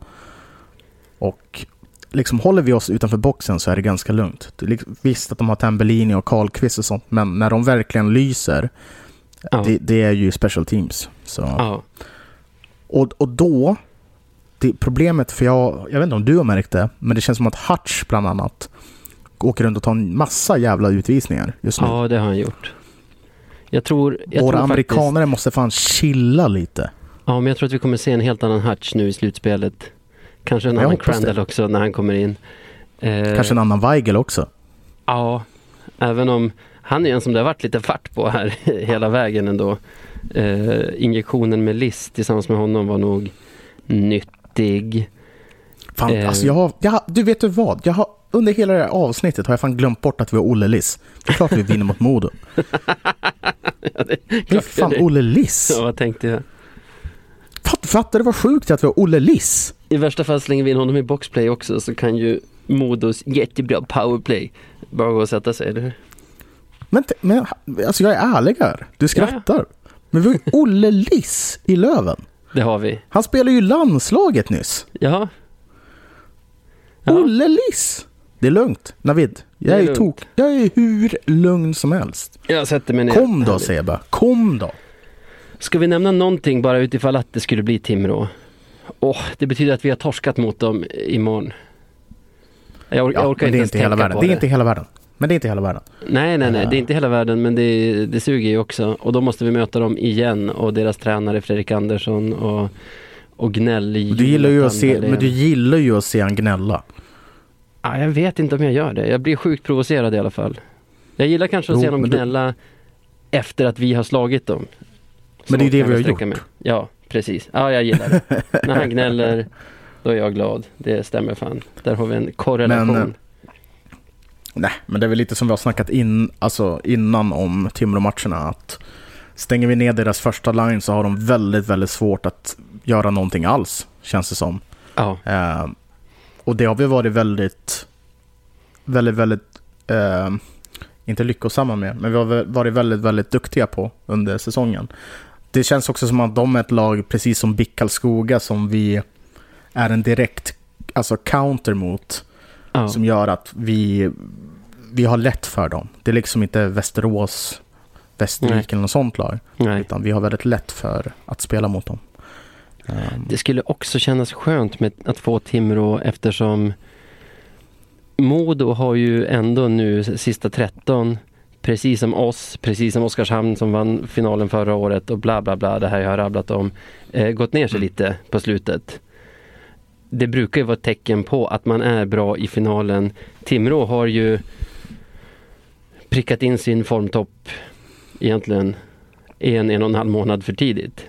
Och liksom håller vi oss utanför boxen så är det ganska lugnt. Visst att de har Tambellini och Karlqvist och sånt, men när de verkligen lyser, ja. det, det, är ju special teams. Så. Ja. Och, och då, det, problemet, för jag, jag vet inte om du har märkt det, men det känns som att Hutch bland annat åker runt och tar en massa jävla utvisningar just nu. Ja, det har han gjort. Jag tror, jag Våra tror amerikanare faktiskt... måste fan chilla lite. Ja, men jag tror att vi kommer se en helt annan Hutch nu i slutspelet. Kanske en jag annan Crandall också när han kommer in. Eh... Kanske en annan Weigel också. Ja, även om han är en som det har varit lite fart på här hela vägen ändå. Eh, injektionen med list tillsammans med honom var nog nyttig. Fan, eh... alltså jag har, jag, du vet du vad? Jag har under hela det här avsnittet har jag fan glömt bort att vi har Olle Liss. Det är klart vi vinner mot Modo. ja, det är fan Olle Liss. Ja, vad tänkte jag? Fatt, fattar du vad sjukt att vi har Olle Liss? I värsta fall slänger vi in honom i boxplay också så kan ju Modos jättebra powerplay Bara gå och sätta sig, eller hur? Men, men alltså jag är ärlig här. Du skrattar. Men vi har ju Olle Liss i Löven. Det har vi. Han spelar ju landslaget nyss. Jaha. Ja. Olle Liss! Det är lugnt. Navid, jag är är, lugnt. tok. Jag är hur lugn som helst. Jag sätter mig ner. Kom då. Seba, kom då. Ska vi nämna någonting bara utifall att det skulle bli Timrå? Åh, det betyder att vi har torskat mot dem imorgon. Jag, or- jag orkar inte det är ens inte hela tänka världen. på Det det. är inte hela världen. Men det är inte hela världen. Nej, nej, nej. Ja. Det är inte hela världen, men det, det suger ju också. Och då måste vi möta dem igen och deras tränare Fredrik Andersson och, och gnäll du gillar ju att se, men du gillar ju att se han gnälla. Ja, jag vet inte om jag gör det. Jag blir sjukt provocerad i alla fall. Jag gillar kanske att Jo, se dem men du- gnälla efter att vi har slagit dem. Så Men det är det vi har gjort. mig. Ja, precis. Ja, jag gillar det. När han gnäller, då är jag glad. Det stämmer fan. Där har vi en korrelation. Men, eh, Nej, men det är väl lite som vi har snackat in, alltså innan om Timrå-matcherna. Att stänger vi ner deras första line så har de väldigt, väldigt svårt att göra någonting alls, känns det som. ja, Eh, och det har vi varit väldigt, väldigt, väldigt, eh, inte lyckosamma med, men vi har varit väldigt, väldigt duktiga på under säsongen. Det känns också som att de är ett lag, precis som BIK Karlskoga, som vi är en direkt alltså counter mot, ja. som gör att vi, vi har lätt för dem. Det är liksom inte Västerås, Västervik eller något sånt lag, Nej. utan vi har väldigt lätt för att spela mot dem. Eh, Det skulle också kännas skönt med att få Timrå eftersom Modo har ju ändå nu sista 13 precis som oss, precis som Oskarshamn som vann finalen förra året och bla bla bla, det här jag har rabblat om, eh, gått ner sig Mm. lite på slutet. Det brukar ju vara ett tecken på att man är bra i finalen. Timrå har ju prickat in sin formtopp egentligen en, en och en halv månad för tidigt.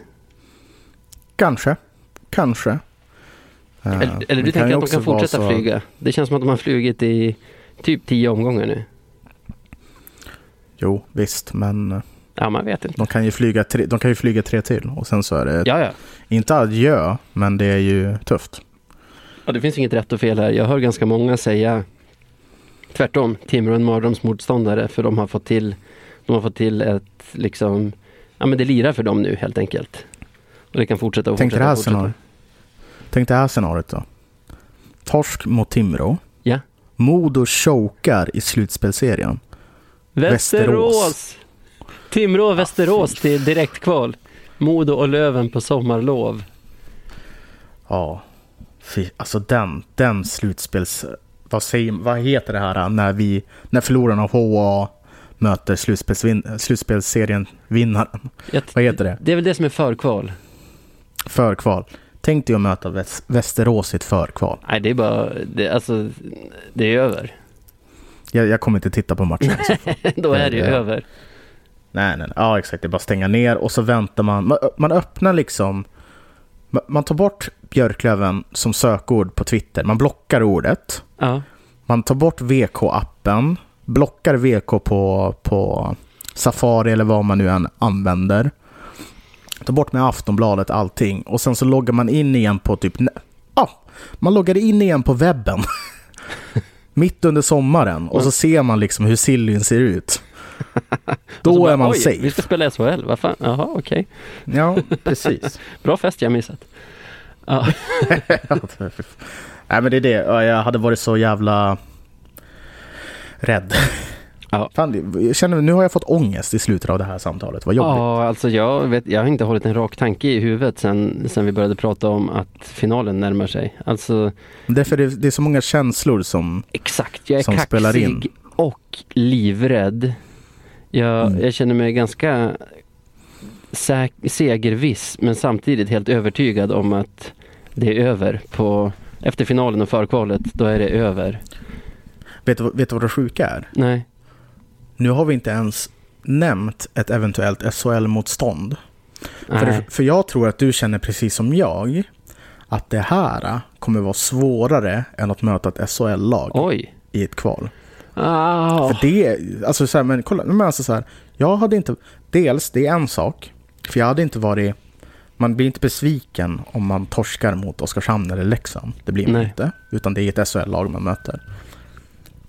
Kanske. Kanske. Eh, Eller, eller det du tänker att de kan fortsätta så- flyga? Det känns som att de har flugit i typ tio omgångar nu. Jo, visst, men eh, Ja, man vet inte. de kan, ju flyga tre, de kan ju flyga tre till och sen så är det Ja, ja. inte adjö, men det är ju tufft. ja, det finns inget rätt och fel här. Jag hör ganska många säga tvärtom. Timrå är en mardrömsmotståndare för de har fått till, de har fått till ett liksom, ja men det lirar för dem nu helt enkelt. Och det kan fortsätta och Tänk dig fortsätta. här och fortsätta. Tänk det här scenariot då. Torsk mot Timrå. Ja. Modo chokar i slutspelserien. Västerås! Västerås. Timrå och Västerås fy till direktkval. Modo och Löven på sommarlov. Ja, fy, alltså den, den slutspels... Vad, säger, vad heter det här när, vi, när förlorarna av HA möter slutspelsvin, slutspelsserien vinnaren? Vad heter det? Det är väl det som är förkval. Förkval. Tänk dig att möta Väs- Västerås i ett förkval. Nej, det är bara, det, alltså, det är över. Jag, jag kommer inte titta på matchen. Då är det ju över. nej, nej, nej. Ja, exakt. Det är bara att stänga ner och så väntar man. Man, man öppnar liksom... Man, man tar bort Björklöven som sökord på Twitter. Man blockar ordet. Ja. Man tar bort VK-appen. Blockar VK på, på Safari eller vad man nu än använder. Tar bort med Aftonbladet allting. Och sen så loggar man in igen på typ... Ja, man loggar in igen på webben. Mitt under sommaren. Och så ser man liksom hur Sillyn ser ut. Då bara, är man safe. vi ska spela SHL, vad fan, jaha okej. Ja, precis. Bra fest jag missat. Ja. Nej men det är det. Ja, Jag hade varit så jävla rädd. Ja. Fan, jag känner, nu har jag fått ångest i slutet av det här samtalet. Vad jobbigt. ja, alltså jag, vet, jag har inte hållit en rak tanke i huvudet sen, sen vi började prata om att finalen närmar sig. Alltså Det är för det, det är så många känslor som... exakt, jag är kaxig spelar in. och livrädd. Jag, Mm. jag känner mig ganska segerviss men samtidigt helt övertygad om att det är över. På, efter finalen och förkvalet, då är det över. Vet du, vet du vad det sjuka är? Nej. Nu har vi inte ens nämnt ett eventuellt SHL-motstånd. För, för jag tror att du känner precis som jag att det här kommer vara svårare än att möta ett SHL-lag i ett kval. Ah. För det, alltså så här, men kolla, men alltså så här, jag hade inte, dels det är en sak, för jag hade inte varit, man blir inte besviken om man torskar mot Oskarshamn eller Leksand. Det blir man Nej. inte, utan det är ett SHL-lag man möter.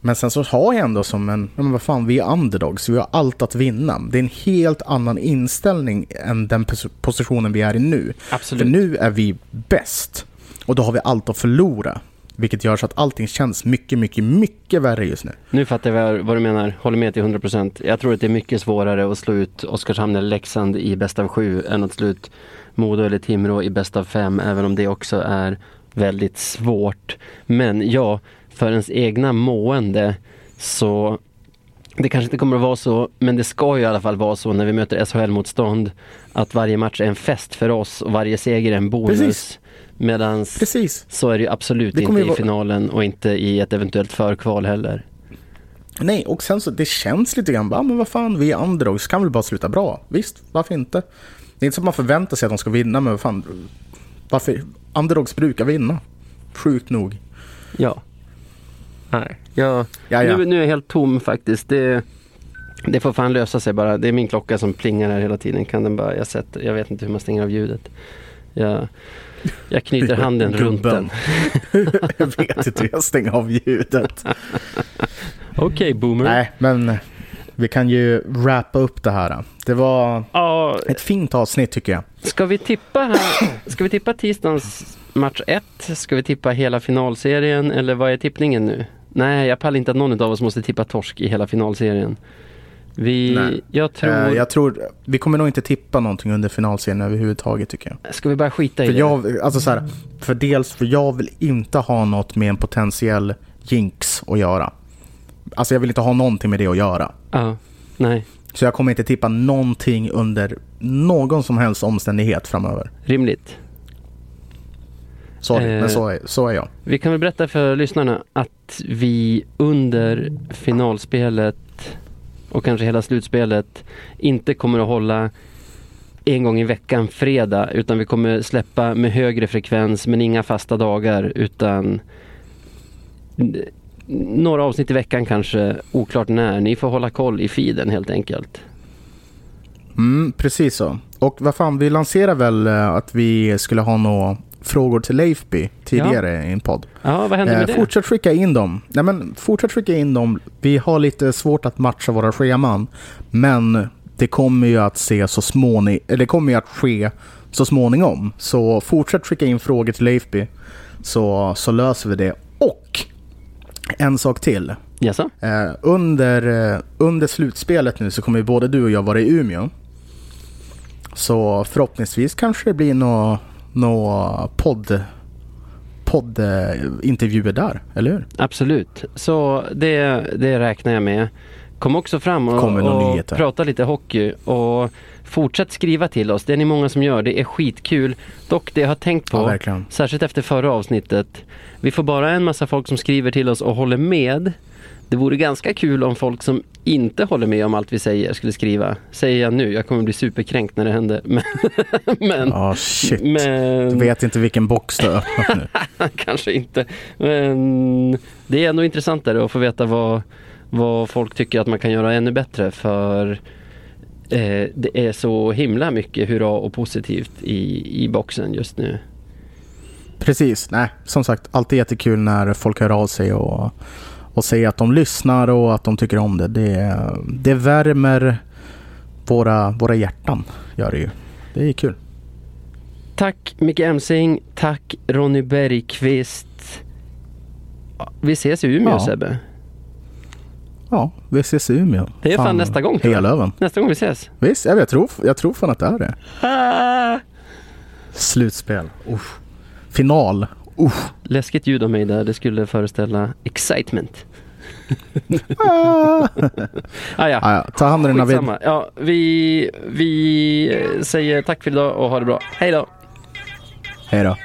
Men sen så har jag ändå som en, men vad fan, vi är underdogs, vi har allt att vinna. Det är en helt annan inställning än den pos- positionen vi är i nu. Absolut. För nu är vi bäst. Och då har vi allt att förlora. Vilket gör så att allting känns mycket, mycket, mycket värre just nu. Nu fattar jag vad- du menar. Håller med till 100%. Jag tror att det är mycket svårare att slå ut Oskarshamn eller Leksand i bäst av sju än att slå ut Modo eller Timrå i bäst av fem, även om det också är väldigt svårt. Men ja, för ens egna mående så det kanske inte kommer att vara så, men det ska ju i alla fall vara så när vi möter SHL-motstånd att varje match är en fest för oss och varje seger är en bonus. Precis. Medans Precis. så är det ju absolut Det inte i vara- finalen och inte i ett eventuellt förkval heller. Nej, och sen så det känns lite grann, bara, men vad fan, vi är underdogs, kan väl bara sluta bra. Visst, varför inte? Det är inte så att man förväntar sig att de ska vinna, men vad fan, varför? Underdogs brukar vinna. Sjukt nog. Ja. Nej. Jag, Ja, ja. Nu, nu är jag helt tom faktiskt. Det, det får fan lösa sig bara. Det är min klocka som plingar här hela tiden. Kan den bara, jag, sätter, jag vet inte hur man stänger av ljudet. Jag, jag knyter handen runt den. jag vet inte hur jag stänger av ljudet. Okej boomer. Nej, men vi kan ju wrappa upp det här. Det var Ja, ett fint avsnitt tycker jag. ska vi tippa här? Ska vi tippa tisdagens match 1? Ska vi tippa hela finalserien eller vad är tippningen nu? Nej, jag pallar inte att någon av oss måste tippa torsk i hela finalserien. Vi, Nej. jag tror, Eh, jag tror, vi kommer nog inte tippa någonting under finalserien överhuvudtaget tycker jag. ska vi bara skita i För det? jag, alltså så här, för dels för jag vill inte ha något med en potentiell jinx att göra. Alltså jag vill inte ha någonting med det att göra. Ja, nej, Så jag kommer inte tippa någonting under någon som helst omständighet framöver. rimligt. Sorry, Eh. men så är, så är jag. Vi kan väl berätta för lyssnarna att vi under finalspelet och kanske hela slutspelet inte kommer att hålla en gång i veckan fredag utan vi kommer släppa med högre frekvens men inga fasta dagar utan några avsnitt i veckan kanske, oklart när. Ni får hålla koll i feeden helt enkelt. Mm, precis så. Och vad fan, vi lanserade väl eh, att vi skulle ha något frågor till Leifby tidigare i en podd. Ja, vad hände med Eh, det? fortsätt skicka in dem. Nej, men fortsätt skicka in dem. Vi har lite svårt att matcha våra scheman. Men det kommer ju att se så småning, eller det kommer ju att ske så småningom. Så fortsätt skicka in frågor till Leifby. Så, så löser vi det. Och en sak till. Jaså? Eh, under, eh, under slutspelet nu så kommer ju både du och jag vara i Umeå. Så förhoppningsvis kanske det blir några nå podd, poddintervjuer där, eller hur? Absolut, så det, det räknar jag med. Kom också fram och, och prata lite hockey och fortsätt skriva till oss. Det är ni många som gör. Det är skitkul. Dock det jag har tänkt på, Ja, särskilt efter förra avsnittet. Vi får bara en massa folk som skriver till oss och håller med. Det vore ganska kul om folk som inte håller med om allt vi säger skulle skriva. Säger jag nu, jag kommer bli superkränkt när det händer. Men, men, Ja, shit. men Du vet inte vilken box du har öppnat nu. kanske inte. Men det är ändå intressantare att få veta vad, vad folk tycker att man kan göra ännu bättre för eh, det är så himla mycket hurra och positivt i, i boxen just nu. Precis, nej, som sagt, alltid jättekul när folk hör av sig och, och säger att de lyssnar och att de tycker om det. Det, det värmer våra, våra hjärtan, gör det ju. Det är kul. Tack Micke Emsing, tack Ronny Bergqvist. Vi ses i Umeå Ja. Sebbe. Ja, vi ses i Umeå. Det är fan nästa gång, tror jag. Hela Löven. Nästa gång vi ses. Visst, ja, jag, tror, jag tror fan att det är det. Slutspel. Uff. Final. Uff. Läskigt ljud av mig där, det skulle föreställa excitement. Ah. Ah, ja. Ah, ja. Ta hand om dig Navid. Ja, vi, vi säger tack för idag och ha det bra. Hej då! Hej då.